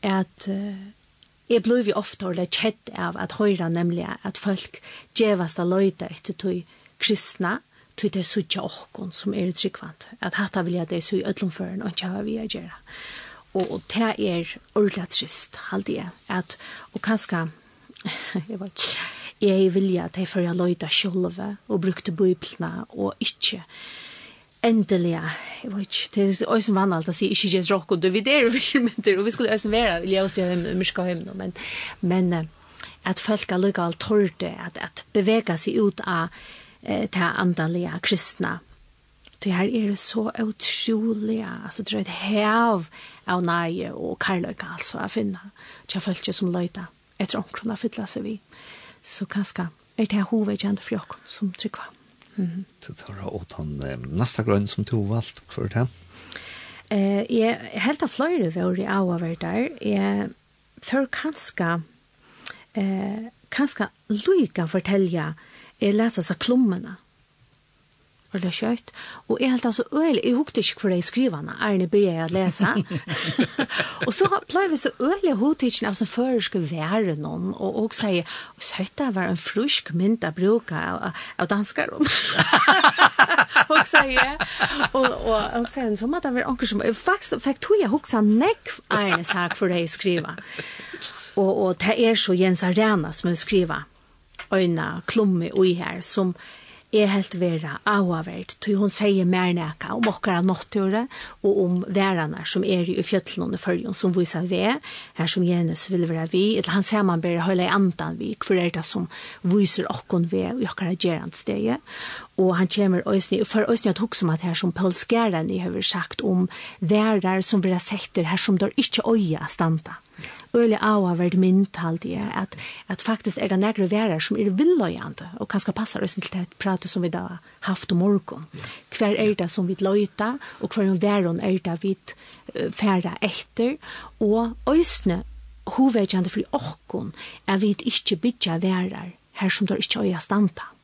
att Jeg blev vi ofte og kjett av at høyre nemlig at folk gjevast av løyde etter tog kristna, tog det suttja okkon som er tryggvant. At hatta vilja det så i ødlomføren og ikke hva vi er gjøre og, og det er ordentlig trist, halde jeg, at, og kanskje, jeg vet ikke, jeg vilja at jeg fyrir løyda sjølve, og brukte bøyplene, og ikke endelig, jeg vet ikke, det er også vann alt å si, ikke gjør råk, og du vet det er virkmenter, og vi skulle også være, vil jeg også gjøre myrska høymno, men, men at folk er lykka alt torde, at, at bevega seg ut av eh, det andalige kristna, Det her er så utrolig, altså det er et hev av nøye og karløyga, altså, å finne. Det er folk som løyda etter omkron å fylla seg vi. Så kanskje er det her hovedkjent for jokken som trykker. Mm. Så tar du åt han neste grønn som du valgt for det? Eh, jeg helt av flere var i av der. Jeg før kanskje eh, kanskje lykke fortelle jeg leser seg klommene. Mm veldig kjøtt. Og jeg helt altså, øyelig, jeg hukte ikke for det i skrivene, Erne begynte jeg å lese. og så ble vi så øyelig hodtidsen av som før skulle være noen, og, og sier, og så søtta var en frusk mynd av bruk av, av danskeren. og sier, og, og, og sier, så måtte det være anker som, faktisk fikk tog jeg hukte nekk Erne sak for det i skrivene. Og, og det er så Jens Arena som hun skriver, øyne, klomme og i her, som er helt vera avavert, tog hon sier mer neka om okkara nåtture og om verarna som er i fjöllene under följen som visar vi, her som Jens vil være vi, eller han ser man bare høyla i andan vi, hver er det som viser okkon vi i okkara gerandsteget, og han kommer øysni, for øysni at hukse om at her som Paul Skjærani har sagt om værer som vera sett her som der ikke øye er standa. Øyla av har vært myndtalt i at, at faktisk er det negre værer som er villøyende, og kanskje passer øysni til det pratet som vi da haft om morgen. Hver er det som vi løyta, og hver væron er det vi færre etter, og øysni hovedkjande for åkken er vi ikke bytja værer her som der ikkje øya standa. Mm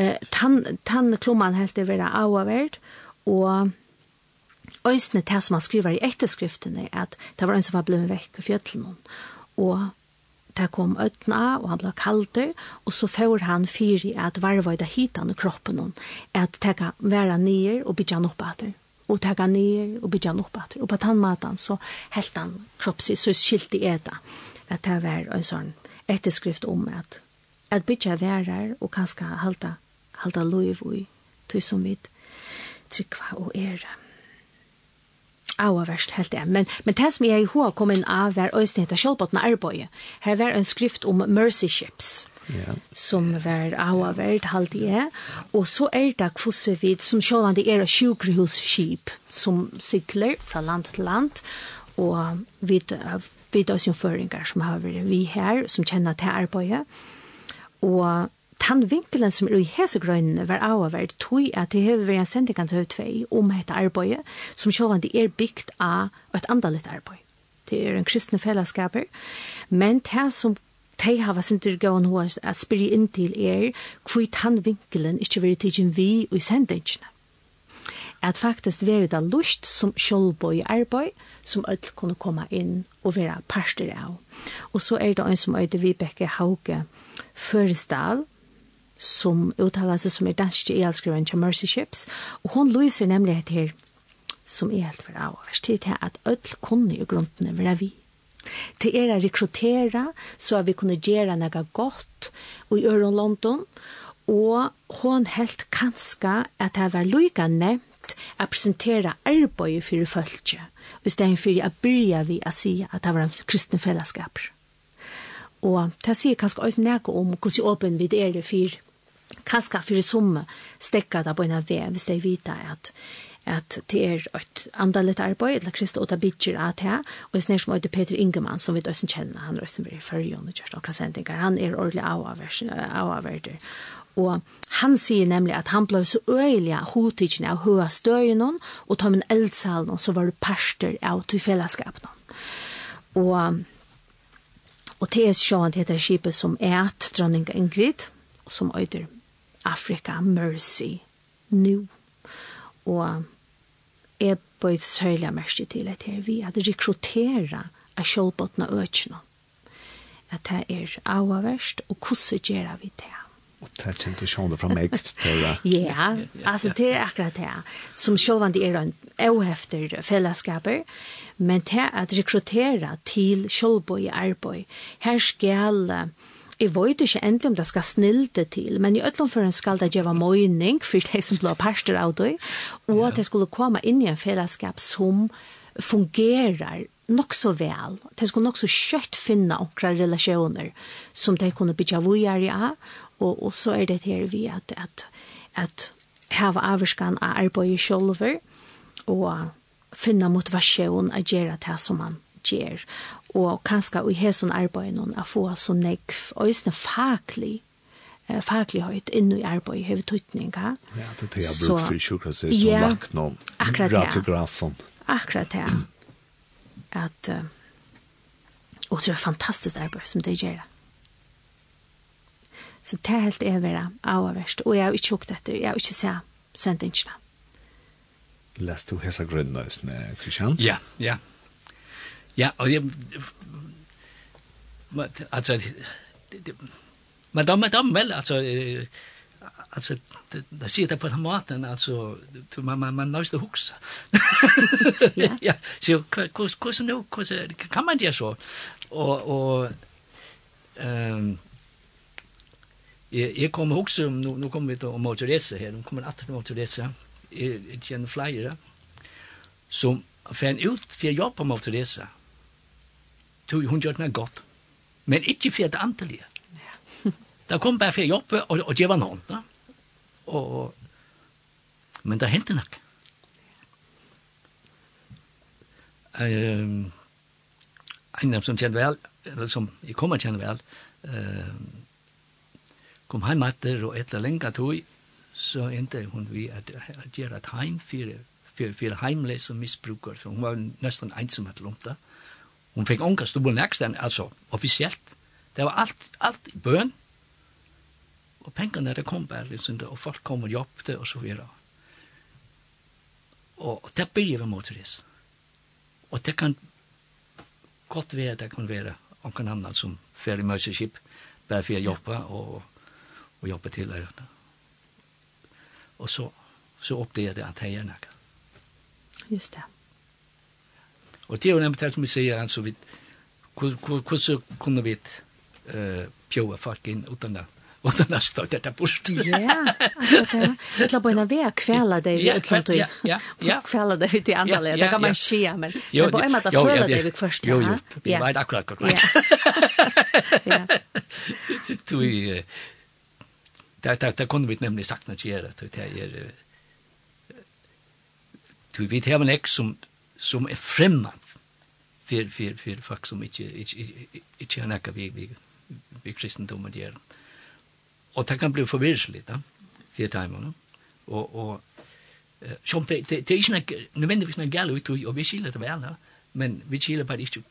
eh, tann, klumman helt det vera auavert og øysne til som han skriver i etterskriftene, at det var en som var blevet vekk i fjøtlen, og det kom øtna, og han ble kalder, og så får han fyri at varva i det hitan i kroppen, at teka vera nyer og bytja han opp etter og teka nyer og bytja han opp etter og på tannmatan så helt han kroppsi, så skilt i eta, at det var en sånn etterskrift om at at bytja verar og kanska halta halda loiv ui, tui som vid trykva og ære. Aua verst helt det, men, men det som jeg i hoa kom inn av var øyne etter kjølbåten arbeid. Her var en skrift om mercy ships, yeah. som var aua verst halvt jeg, og så er det kvosse vid som sjålvande er av sjukrihusskip, som sykler fra land til land, og vid, vid oss som har vært vi her, som kjenner til arbeidet, og tann vinkelen som er i hesegrøynene var avhverd, tog at det hever vært en sending til høytvei om dette arbeidet, som sjåvande er bygd av et andalit arbeid. Det er en kristne fellesskaper, men det som de har vært sinter gåen hos å spyrre inn til er, hvor tann vinkelen ikke vil tidsin vi og i sendingene. At faktisk være det lust som sjålbøy arbeid, som ødel kunne komme inn og være parster av. Og så er det en som øyde Vibeke Hauge Førestal, som uttalar sig som är dansk i elskriven till Mercy Ships. Och hon lyser nämligen ett här som är helt för avvärst. Det är att öll kunde i grunden vara vi. Det är att rekrytera så att vi kunde göra något gott i Öron London. Och hon helt kanska att det var lika nevnt att presentera arbete för det Istället för att börja vi att säga att det var en kristna fällskaper. Och det sier kanskje også nægge om hvordan åpen vi er det for kanskje for som stekker det på en av hvis de vet at at det er et andalet arbeid, eller Kristi det Bidger av det, og jeg snart som øyde Peter Ingemann, som vi også kjenner, han er også i førjon og kjørst okra sendinger, han er ordentlig avaverder. Og han sier nemlig at han ble så øyelig av hodtidgjene av høa støyene, og ta min eldsalen, så var det parster av til fellesskapene. Og, og det er sjåan heter skipet som er dronning Ingrid, som øyder Afrika Mercy nu. Og jeg bøyde særlig mest til at her vi at rekruttera av kjølbåtene økene. At det er avverst og hvordan gjør vi det? Og det kjente sjående fra meg. til Ja, altså det er akkurat det. Som sjående er en avhefter fellesskaper, men det er at rekruttera til kjølbåt i arbeid, her skal uh, jeg vet ikke endelig om det skal snilde til, men i ødlomføren skal det gjøre møyning for de som blir parster av det, og at det skulle komme inn i en fellesskap som fungerer nok så vel. De skulle nok så kjøtt finne okra relasjoner som de kunne bygge vujere av, og, og så er det her vi at, at, at hava avskan av arbeidet sjolver, og finna motivasjon å gjøre det som man gjør og kanskje i hæsson arbeid noen å få så nekv, og isne faglig, eh, faglig høyt inn i arbeid, hever tøytning. Ja, det er det jeg bruker for sjukkasser, som ja, lagt noen ratografen. Akkurat det, at, uh, og det er fantastisk arbeid som det gjør. Så det er helt evig avverst, og jeg har ikke hukt etter, jeg har ikke sett sendingene. Lest du hesa grønne, Kristian? Ja, ja. Ja, og jeg... Altså... Men da, men da, vel, altså... Altså, det sier ser det på den måten, altså... man man man måste huksa. ja, ja, så hvordan kus nu kus kan man det så? Og... og um, Jeg jag kommer också, nu, nu kommer vi til till motorresa her, nu kommer att jeg, jeg kjenner flere, som fann ut för jag jobbar motorresa tog hun gjør det godt. Men ikke for det antallet. Det da kom bare for jobb og, og gjør noen. Da. Og, men det hendte nok. Um, en som kjenner vel, eller som jeg kommer kjenner vel, uh, kom heim etter og etter lenge tog, så endte hun vi at gjøre et heim for, for, for heimleis og så Hun var nesten ensom etter om. Mm Hon fick onka stubben näkstan, alltså officiellt. Det var allt, allt i bön. Och pengarna det kom bara liksom det, och folk kom och jobbade och så vidare. Och det blir vi mot det. Och det kan gott vara, det kan vara onkan annan som färdig möjlighet bara för att jobba och, och jobba till det. Och så, så uppdelade jag att jag Just det. Og det er jo nämligen det som vi sier, altså, vi, hvordan kunne vi uh, pjøve folk inn uten det. Och den där stod där bort. Ja, det var bara en väg kvälla dig vid ett Ja, ja, ja. Kvälla dig vid det andra länder, det kan man se. Men det var bara en att följa dig vi först. Jo, jo, vi var akkurat korrekt. Ja. Du, där där där kunde vi nämligen sagt när det är det är du vet här en ex som som är främmande för för för folk som inte inte inte har näka vi vi vi kristendom och det. Och det kan bli förvirrligt va. För tajmarna. Och och eh som det det är inte nödvändigtvis något gäller ut och vi skiljer det väl men vi skiljer bara inte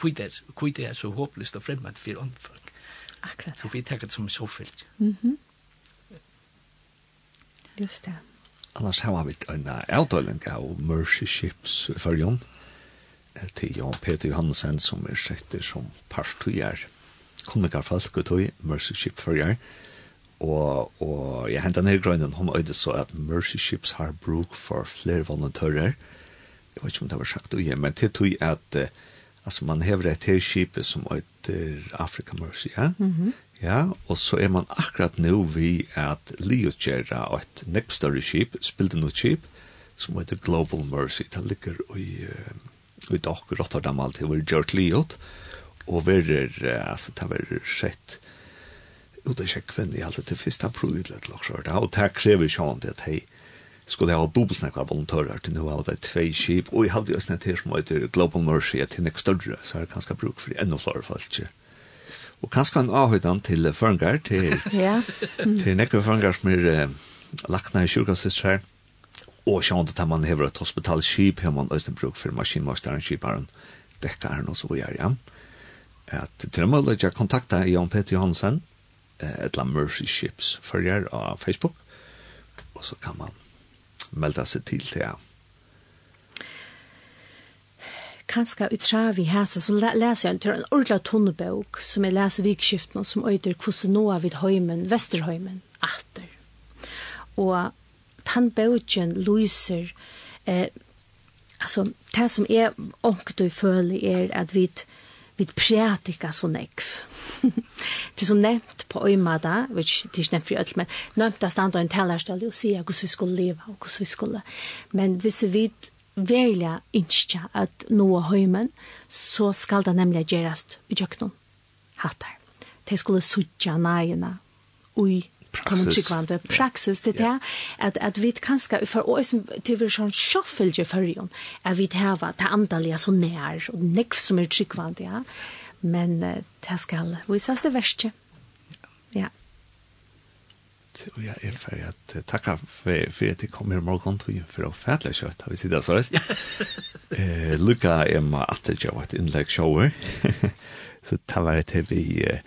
kvitt kvitt är så hopplöst och främmande för andra folk. Akkurat. Så vi tar det som så fyllt. Mhm. Just det. Annars har vi en avdeling av mercy ships för Jon. Mm til Jan Peter Johansen som er setter som parstøyer kunnigar folk og tøy, Mercy Ship førjer, og, og jeg hentet ned grønnen hun øyde så at Mercy Ships har bruk for flere volontører, jeg vet ikke om det var sagt og men til tøy at uh, altså man hever et herskip som øyder Afrika Mercy, ja? Mm -hmm. Ja, og så er man akkurat nå vi at Leotjera og et nekstørre skip, spilte noe skip, som heter Global Mercy, det ligger i uh, i dag Rotterdam alt det var gjort liot og verer altså det var sett ut av kjekven i alt det første april i lett laksjørt og det krever sjåan til at hei skulle ha dobbelt snakka volontører til nå av det tvei skip. Og jeg hadde jo snett her som heter Global Mercy at henne større så er det ganske bruk for enda flere folk og kanskje en avhøydan til Førngar til, til nekker Førngar som er lagt ned i kyrkasistrar og sjån at man hever et hospitalskip, har man også bruk for maskinmasteren, skiparen, dekkaren og så videre, ja. At til og med at jeg kontakta Jan Peter Johansen, et la Mercy Ships følger av Facebook, og så kan man melda seg til til, ja. Kanska utskriva vi här så läser jag en tur en ordentlig tunnebok som jag läser vikskiften och som öjter hvordan nåa vid höjmen, Achter. Og tannbøtjen lyser eh, altså, det som er ångt og føler er at vi vi prætika så nekv. det er så nevnt på øymada, which det er ikke nevnt for ødel, men nevnt at standa en tellerstall og sier hvordan vi skulle leva og hvordan vi skulle. Men hvis vi velja innskja at noa høymen, så skal det nemlig gjerast i kjøkkenen hattar. De skulle sutja nægina ui praksis. Kan man praksis det er at, at vi kan ska för oss till vi schon shuffle förrion. at vi här va ta antaliga så nær, og nekv som er tryggvande, ja. Men det ska vi ses det verste. Ja. Och jag är för att tacka för, för att det kommer imorgon till för att färdla kött har vi sida så. eh, Luka är med att det var ett inlägg shower. så det var det vi Uh,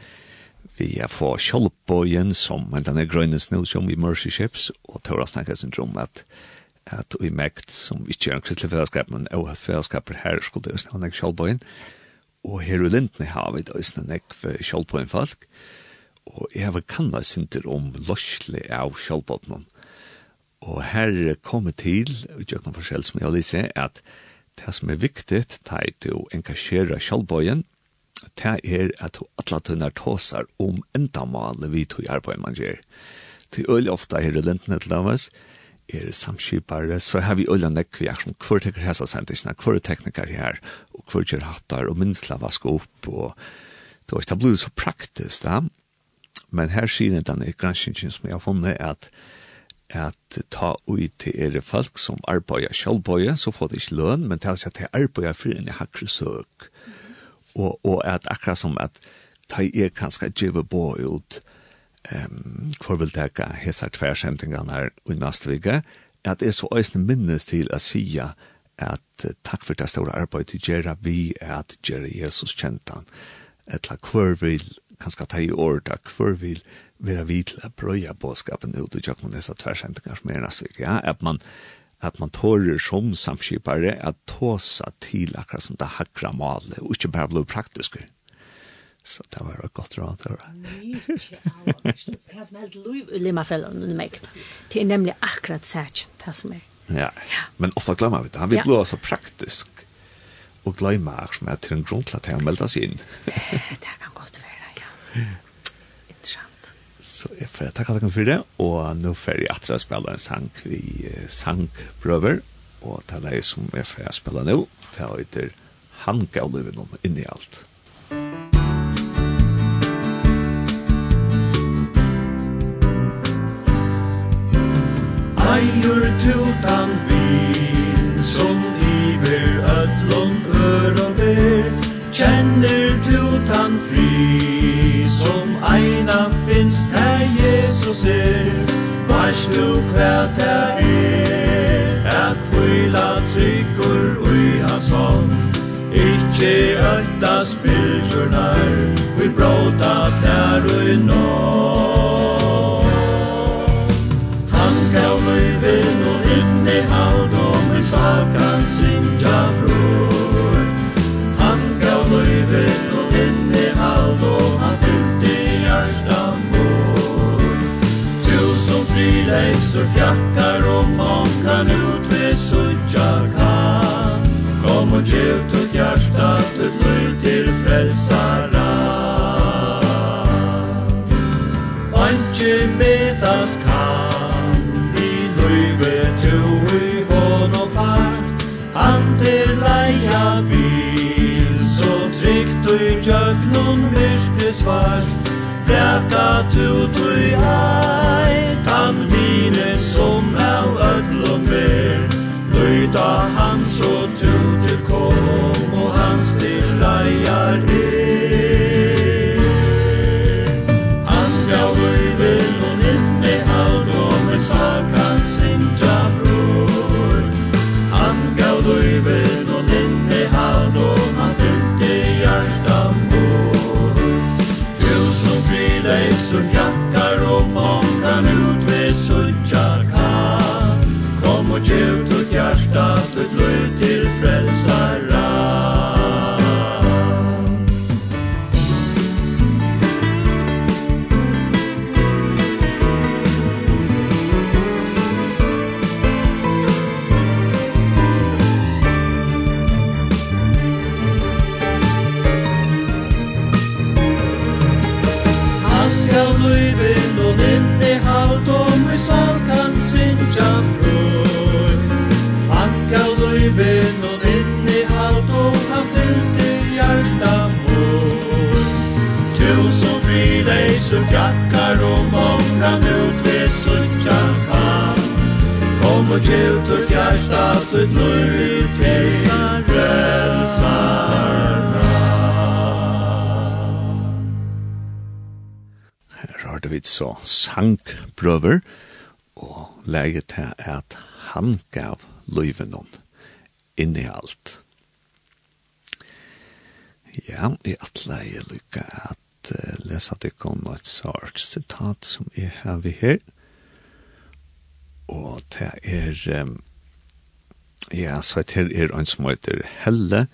Vi har fått kjolpbøyen som en denne grønne snusjon i Mercy Ships, og tør å snakke sin drøm at at vi mekt som ikke er en kristelig fellesskap, men også at fellesskaper her skulle det østene nek kjolpbøyen. Og her i Lindene har vi det østene nek kjolpbøyen folk, og jeg har kanna sinter om løslig av kjolpbøyen. Og her kommer til, og gjør noen forskjell som jeg har lyst, at det som er viktig, det er til å engasjere kjolpbøyen, det er at alle tunner tåsar om endamålet vi tog her på en man gjør. Til øyelig ofte her i lintene til dem, er samskipare, så har vi øyelig nekk vi er som hver tekker hesa sendisene, hver tekniker her, og hver gjør hattar, og minstla vaske opp, og det var ikke det så praktisk da. Men her sier den granskingen som jeg har funnet, at at ta ut til er folk som arbeider selvbøye, så får de ikke løn, men til å si at de arbeider for en hakker søk og, og at akkurat som at ta er kanskje djeve på ut um, hvor vil teka hesa tversendingene her i neste at det er så øyne minnes til å si at takk for det store arbeidet til Gjera vi er at Gjera Jesus kjent han. Et la hver vil, kanskje ta i orda, hver vil være vidt til å brøye båtskapen ut og gjøre noen disse tversendingene som er neste. Ja? At man, at man tårer som samskipare at tåsa til akkurat som det hakra malet, og ikke bare blir praktisk. Så det var et godt råd. Det var det som helst lov i Limafellene under meg. Det er nemlig akkurat sætjen, det som er. Ja, men ofte glemmer vi det. Han vil bli så praktisk og glemmer som er til en grunn til at han melder seg inn. det kan godt være, ja. Så jeg får takke dere for det, og nå får jeg atre spille en sang vi sangprøver, og det er det som jeg får spille nå, det er etter Han gav livet noen inn i alt. Eier tutan vin, som iver ötlån ör og ver, kjenner tutan fri, som eina finst her Jesus er Vars du kvæt er er At kvila tryggur ui hans hånd Ikki ötta spilturnar Vi bråta tær ui nån Visor fjakkar og månkan ut vi suttjar kan Kom og gjev tut hjärsta tut lui til frälsara Anki metas kan i luive tu i honom fart Han til leia vil så trygt du i tjöknum myrkri svart. Vräka tu tu i happiness giv tutt hjärsta, tutt liv, frelsar frälsar. Her har det vidt så sankbrøver, og leget til at han gav livet noen i alt. Ja, i atle jeg lykke at uh, lesa det kom et sart sitat som jeg har vi her og det er um, ja, så det er en som heter Helle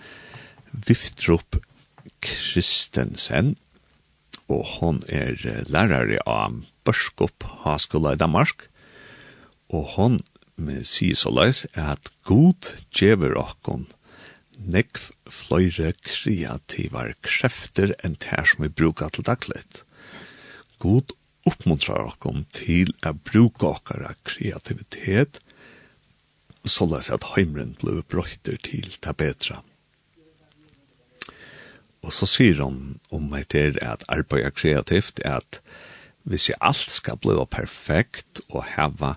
Viftrup Kristensen og hon er lærare av Børskop Haskola i Danmark og hon med sier så leis at god djever okkon nekv fløyre kreativar krefter enn ter som vi brukar til daglet. God uppmuntrar okkom til a bruka okkara kreativitet så las at heimren blei brøyter til ta betra. Og så sier hon om meg til at arbeid kreativt at hvis jeg alt skal bli perfekt og heva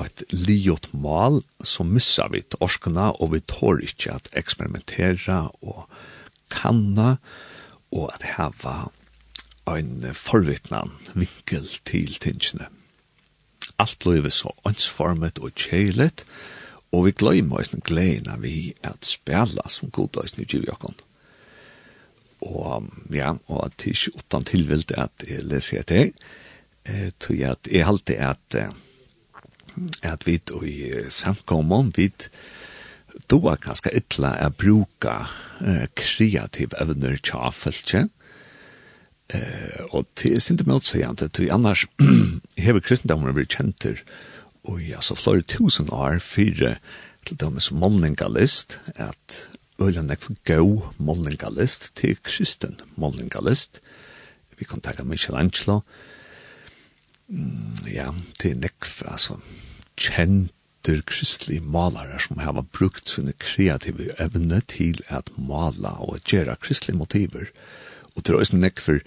et liot mal, så missar vi torskene, og vi tår ikke at eksperimentera og kanna, og at heva ein forvittnan vinkel til tingene. Alt blev så ansformet og kjeilet, og vi gløymer oss gleden vi at spela som god oss i Givjakon. Og ja, og at det ikke utan tilvilt at jeg leser etter, eh, tror jeg at jeg alltid at at vi i samkommer, vi doa ganske ytla er bruka kreativ evner til Eh, og det er seg motsegende, til annars hever kristendommen vært kjenter, og ja, så flere tusen år, fire til dømes målningalist, at øylen er for go målningalist til kristen målningalist. Vi kan takke Michelangelo, mm, ja, til nekv, altså, kjenter kristelige malere som har brukt sine kreative evne til at mala og gjøre kristelige motiver, og Og det er også nekk for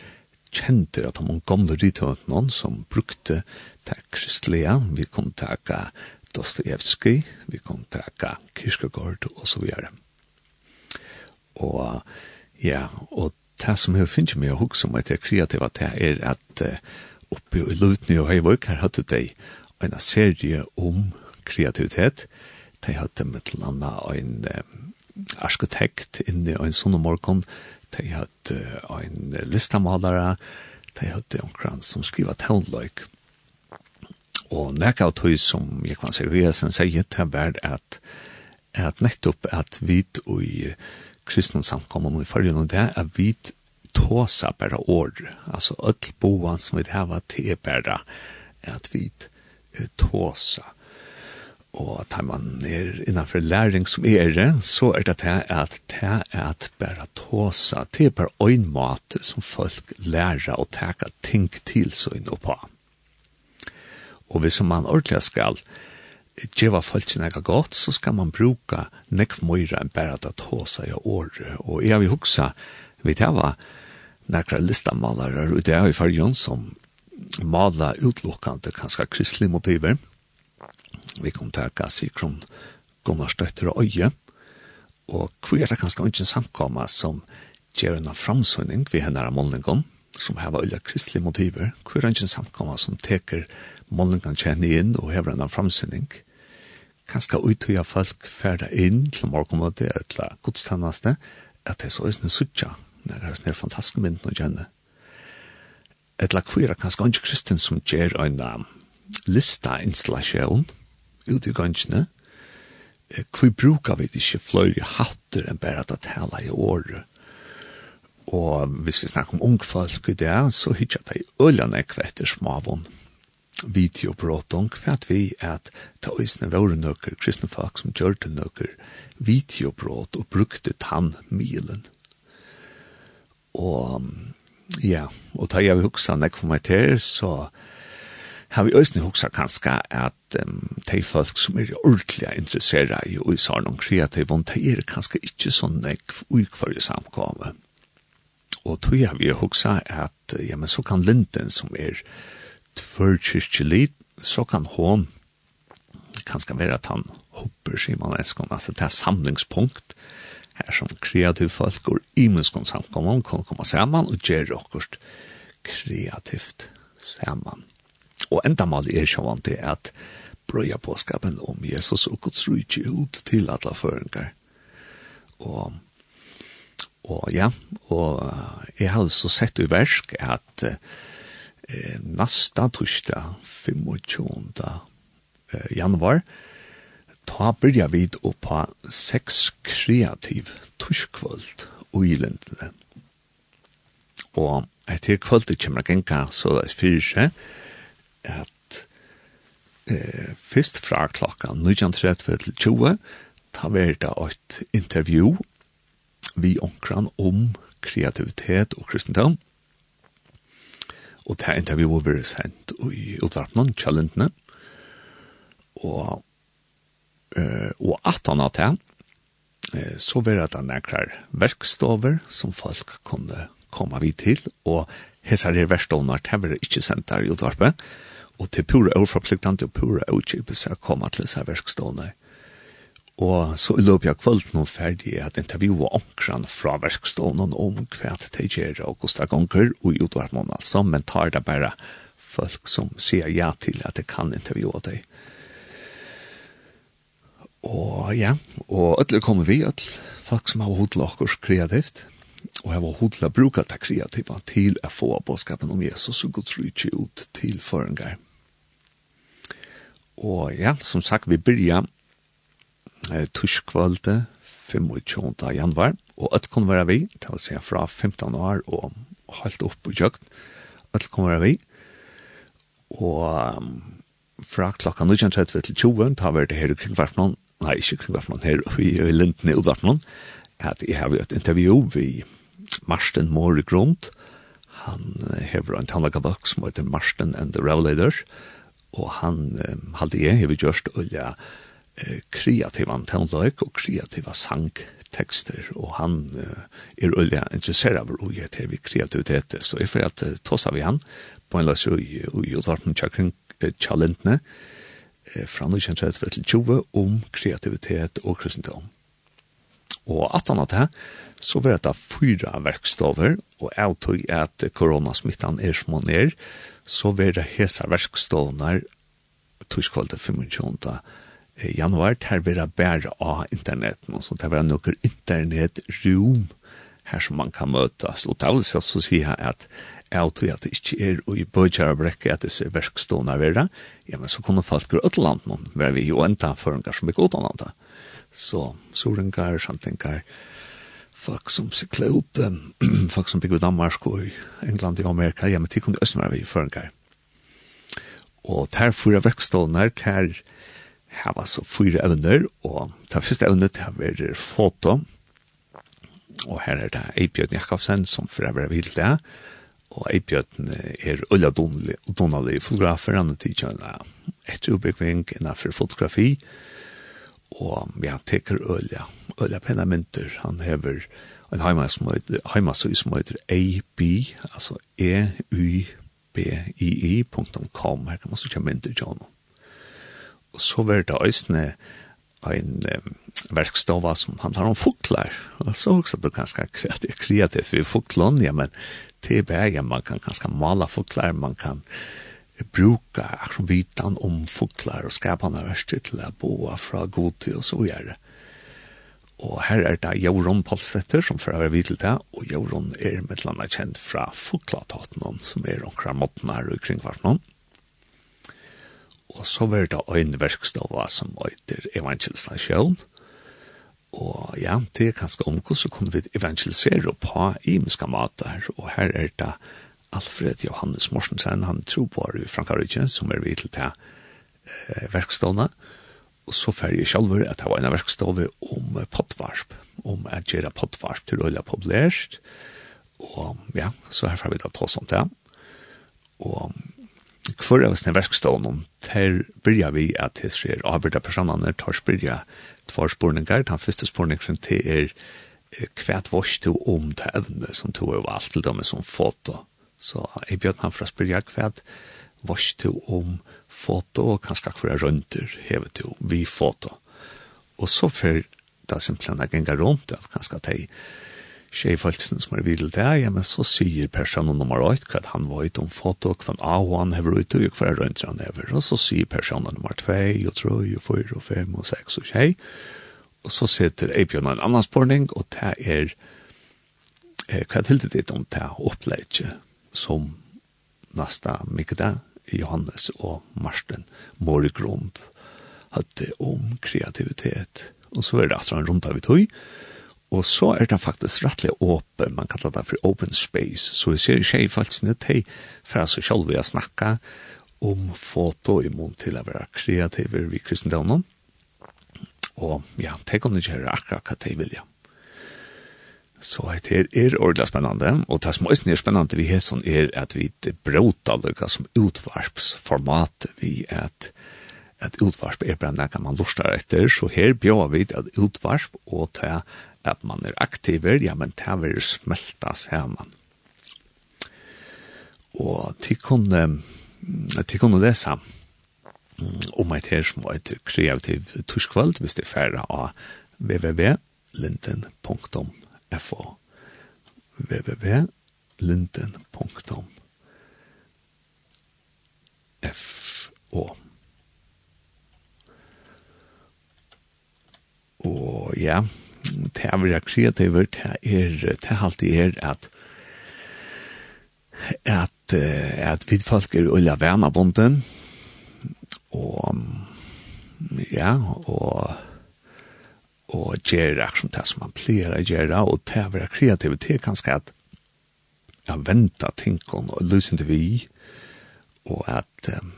kjenter at han gamle rytøvnene som brukte det kristelige, vi kunne takke Dostoyevsky, vi kunne takke Kyrkegård og så videre. Og ja, og det som jeg finner meg å huske om etter kreativa, det er at uh, oppe i Lutny og Høyvøk her hadde de en serie om kreativitet. De hadde med til landa en uh, arkitekt inne i en sånn morgen, og de hadde en listamalare, de hadde omkran som skriva townløyk. Og nekka av tøy som jeg kan servera sen sier til hver at, at nettopp at vi i kristne samkommer i fargen og det er vi tåsa bare år. Altså, öll boan som vi hava til er bare at vi tåsa Og tar man er innanfor læring som er det, så er det at det er at bare tåsa, det er bare en måte som folk lærer å teka ting til så inn og på. Og hvis man ordentlig skal gjøre folk sin ega godt, så skal man bruka nekv møyre enn bare at tåsa i året. Og jeg vil huksa, vi tava nekra listamalere, og det er jo fargen som maler utelukkande kanskje kristelig motiver, Vi kom til å Gunnar Støtter og Øye, og hvor er det kanskje ikke samkomma som gjør en framsøgning ved henne av målningen, som har vært øye kristelige motiver, hvor er det ikke samkomma som teker målningen kjenne inn og hever en framsøgning, kanskje uttøya folk ferda inn til morgenmøte eller godstannaste, at det er så øyne suttja, når det er sånne fantastiske mynden å kjenne. Et la kvira kanskje ikke kristen som gjør en lista installasjon, ut i gønnsene, hvor brukar vi ikke fløyre hatter enn bare at det taler i året. Og hvis vi snakker om ungfolk i det, så hittar det i øljene kvetter smavån video for at vi at ta oisne våre nøkker kristne folk som gjør det nøkker videobråt og brukte tannmilen. Og ja, og ta jeg vil huksa nek for meg til, så har vi øyne hoksa kanska at um, de folk som er ordentlig interessera i og isar noen kreativ, de er kanska ikke sånn nekv i samkave. Og tog har vi hoksa at, ja, men så kan Linden som er tvørkirkelig, så kan hon kanska være at han hopper, sier man eskon, altså det er samlingspunkt, her som kreativ folk og imenskon samkommer, kan komme saman og gjøre akkurat kreativt saman. Og enda mal er sjåan til at brøya påskapen om Jesus og Guds rujtje ut til alle føringar. Og, og ja, og jeg har så sett i versk at eh, nasta torsdag 25. Eh, januar ta byrja vid og på seks kreativ torskvöld og i lindene. Og etter kvöldet kommer genga så det er fyrir seg at eh, fyrst fra klokka 19.30 til 20, ta vært et intervju vi omkran om kreativitet og kristendom. Og det er intervjuet vi har sendt i utvarpnen, kjallentene. Og, eh, og at han hadde han, så var det nekrar verkstover som folk kunne komme vid til, og hessar her verkstover, det var ikke sendt der i utvarpet, og til pura overforpliktande og pura utkjøpelse jeg kom til disse verkstående. Og så i løpet av kvelden ferdig at intervjua omkran fra verkstånden om hva det gjør og hvordan det gonger og i utvarmån altså, men tar det bare folk som sier ja til at det kan intervjua deg. Og ja, og ødler kommer vi, at folk som har hodla okkur kreativt, og har hodla bruka det kreativa til å få bådskapen om Jesus og gå ut til førengar. Og ja, som sagt, vi byrja eh, torskvalde 25. januar, og at kan være vi, det vil si fra 15 år og halvt opp i kjøkt, at kan være vi, og um, fra klokka 19.30 til 20, da vi det her i Kringvartmann, nei, ikke Kringvartmann, her i Linden i Udvartmann, at jeg har et intervju vi Marsten Mori Grund, han hever en tannlagabak som heter Marsten and the Revelators, og og han um, halde jeg hever gjørst olja eh, kreativa antenløyk og kreativa sangtekster, og han uh, er olja interessert av og jeg til vi kreativitet, så jeg fyrir at uh, tåsa vi han, på en løs i Jodarten Tjakring Tjalentne, eh, fra 1930 til 20, om kreativitet og kristendom. Og at han at det, så var det fyra verkstover, og jeg tog at koronasmittan er som han er, så vil det hese verkstovnar tuskvalde 25. januar, her det bæra av interneten, så det vera noen internetrom her som man kan møtes. og det vil også sier jeg at jeg tror at det ikke er og i bøtjere brekke at disse verkstående er verre, ja, men så kunne folk gjøre et land noen, var vi jo enda føringer som er ikke åtlandet. Så sorengar, samtinger, folk som sikler ut, um, folk som bygger i Danmark og i England og Amerika, ja, men de kunne også være vi før en gang. Og der fyra verkstående her hava så fyra evner, og det første evnet her er foto, og her er det Eibjørn Jakobsen som fyra være vidt det, og Eibjørn er Ulla Donnelly, fotografer, han er tidkjønne etter utbyggving innenfor fotografi, og og ja, teker ølja, ølja penna mynter, han hever en heimasøy som heter AB, altså e-u-b-i-i.com, her kan man søkja mynter til honom. Og så var det øysene en um, verkstova som handlar om fuklar, og så også du kanskje kreativ for fuklån, ja, men det er bare, man kan kanskje mala fuklar, man kan bruka akkurat vitan om fuklar og skapande verste til å boa fra god til og så gjør. Og her er det Jauron Polstetter som fører vi til det, og Jauron er med landa kjent fra Foklataten, som er omkring måten her og kring hvert noen. Og så var det en verkstava som heter Evangelistasjon, Og ja, det er ganske omgå, så kunne vi evangelisere på imiske mater, og her er det Alfred Johannes Morsensen, han tror på i Frankarøyken, som er vidt til eh, verkstående, og så fer jeg selv at det var en verkstående om pottvarsp, om at gjøre pottvarsp til øyla populært, og ja, så her får vi da ta oss om det. Og hver av sin verkstående, der byrja vi at det skjer arbeidde personene, tar spyrja tvær spurningar, den første spurningen til er kvært vårs du om det evne som tog over valgt til dem som foto, Så jeg bjød han for å spørre hva vars du om foto og kanskje hva rønter hever du vi foto. Og så for det simpelthen jeg ganger rundt at kanskje at jeg tjej som er videl det, ja, men så sier personen nummer 8 hva han vet om foto, hva han av han hever ut, og hva rundt han hever, og så sier personen nummer 2, og 3, og 4, og 5, og 6, og 6. og så sitter Eibjørn en annen spørning, og det er eh, hva til det om det opplegget som Nasta Mikda, Johannes og Marsten Morgrund hadde om kreativitet. Og så er det at han rundt av i tog, og så er det faktisk rettelig åpen, man kallar det for open space, så vi ser ikke i falskene til for altså selv vi har snakket om foto i mån til å være kreativer vid kristendommen, og ja, det kan du gjøre akkurat hva de vilja. Ja. Så det er ordentlig spennende, og det som er spennende vi har sånn er at vi bråter lukka som utvarpsformat vi at at utvarp er bare kan man lusta etter, så her bjør vi at utvarp og til at man er aktiver, ja, men til vi smelta man. Og til kunne, til kunne lese om et her som var et kreativ tuskvald, hvis det er ferdig av www.linden.com FO www.linden.fo Og ja, det er veldig kreativt, det er, det er alltid er at at at vi folk er ulla verna bonden og ja og og gjøre som det som man pleier å gjøre, og til å være kreativ, det kanskje at jeg venter tingene og løser det vi, og at um,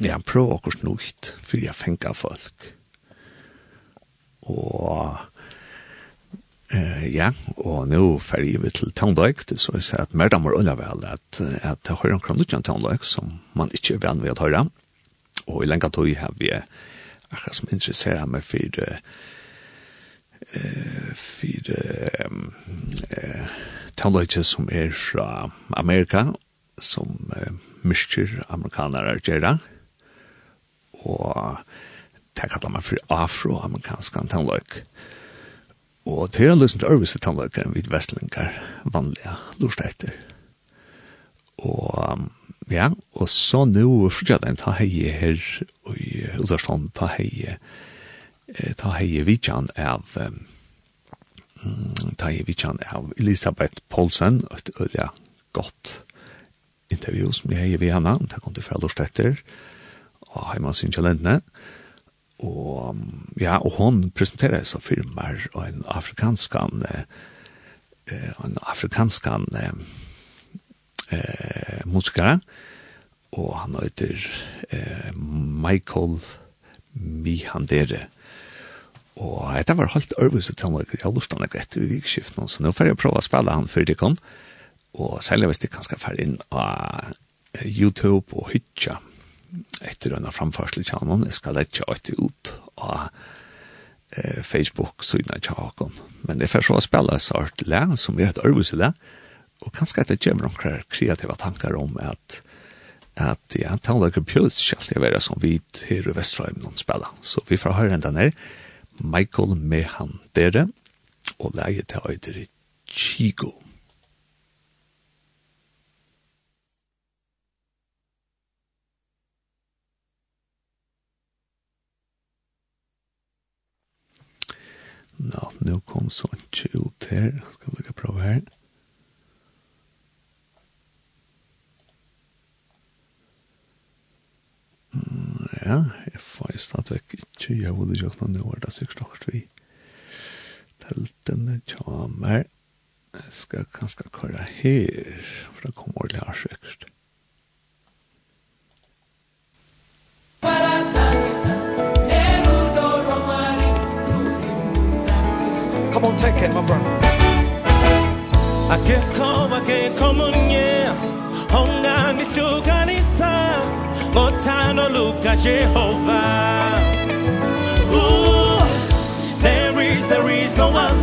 jeg prøver akkurat noe, for jeg fenger folk. Og Eh ja, og nå ferdig vi til Tandøk, det så jeg sier at mer damer unna vel at, at jeg hører omkring noe Tandøk som man ikke er venn ved å høre. Og i lenge tog har vi akkurat som interesserer meg for uh, eh fyrir um, eh tannleikje som er fra Amerika, som eh, myrker amerikanere gjør og det kallar man for afroamerikansk tannleik. Og det er en løsning til øvelse tannleik enn vidt Vestlinger, vanlige lorsteiter. Og ja, og så nå fortsatt en ta heie her i Udarsland, ta heie her ta hei vidjan av ta hei vidjan av Elisabeth Paulsen et øyla godt intervju som jeg hei vi henne om det kom til fra lort etter og heima sin kjølendene og ja, og hon presenterer så firmar og en afrikanskan en afrikanskan eh, musikere og han heter eh, Michael Mihandere. Og dette var helt øvelse til når jeg lurte han etter vikskiften, så nå får jeg prøve å spille han før de kan. Og særlig hvis de kan skal fære inn av YouTube og Hytja etter denne framførselen til han, jeg skal lette ikke ut av eh, Facebook så siden av Tjakon. Men det får så å spille et sart lær som er et øvelse lær, og kanskje at det kommer noen kreative tanker om at at ja, tannlager pjøs skal jeg være som vi her i Vestrøymen spiller. Så vi får høre enda ned, Michael Mehan dere, og leie til høyder Chigo. Nå, nå kom sånn chill til. Skal vi prøve her. ja, jeg får i stadvekk ikke, jeg vil ikke noen år, da sikkert nok vi teltene kommer. Jeg skal kanskje køre her, for det kommer ordentlig her sikkert. Come on, take it, my brother. I can't come, I can't come on, yeah. Hong Kong, it's your guy. Otano Luca Jehovah Ooh, there is, there is no other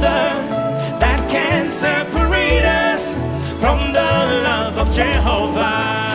That can separate us From the love of Jehovah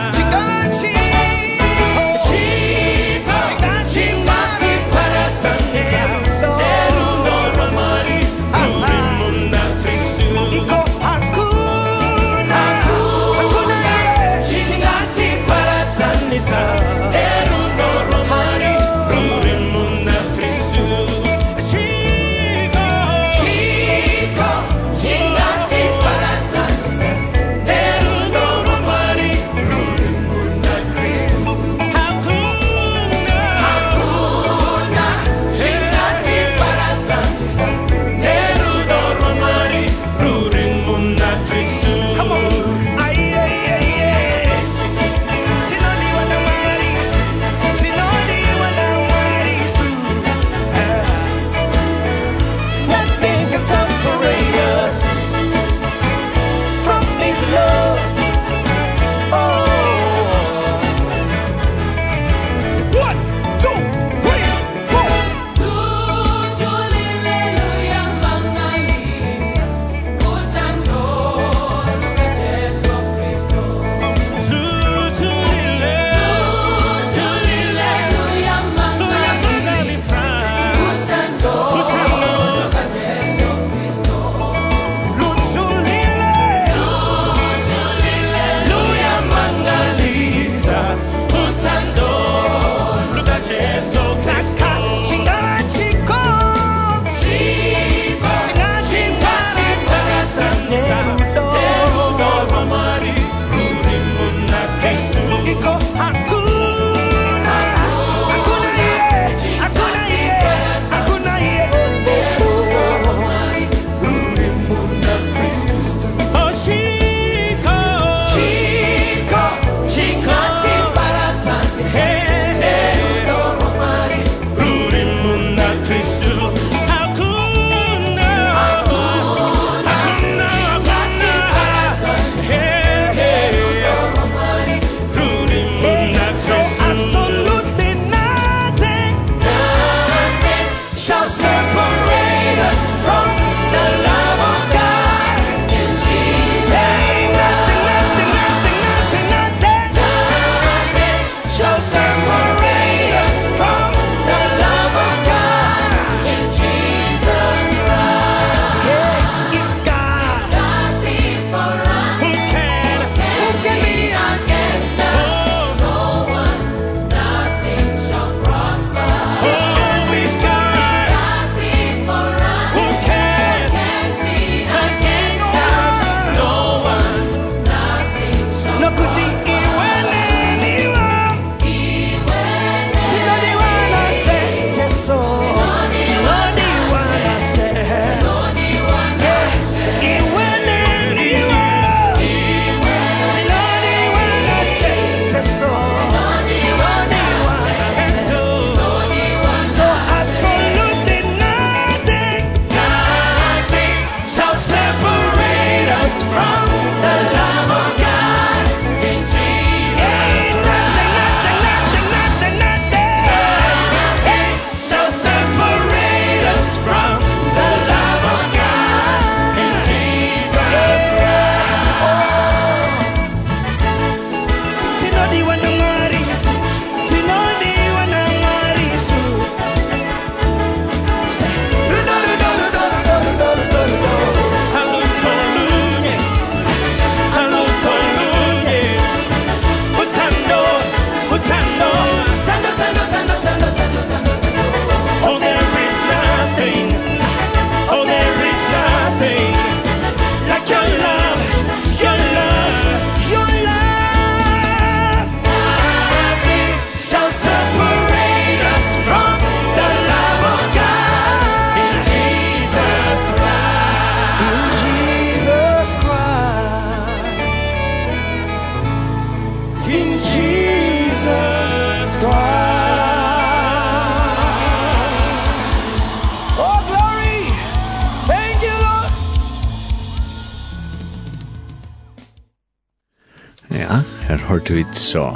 så.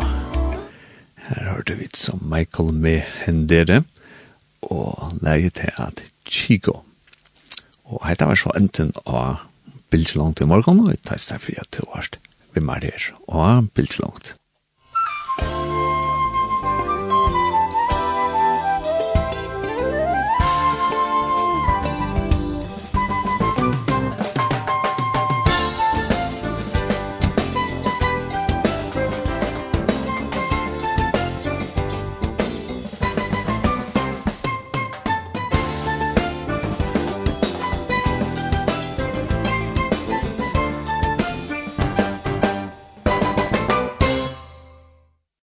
Her hørte vi som Michael med hendere og leie til at Chigo. Og heita var så enten av Bildslangt i morgen, og jeg tar stedet for at det var vi mer her, og Bildslangt.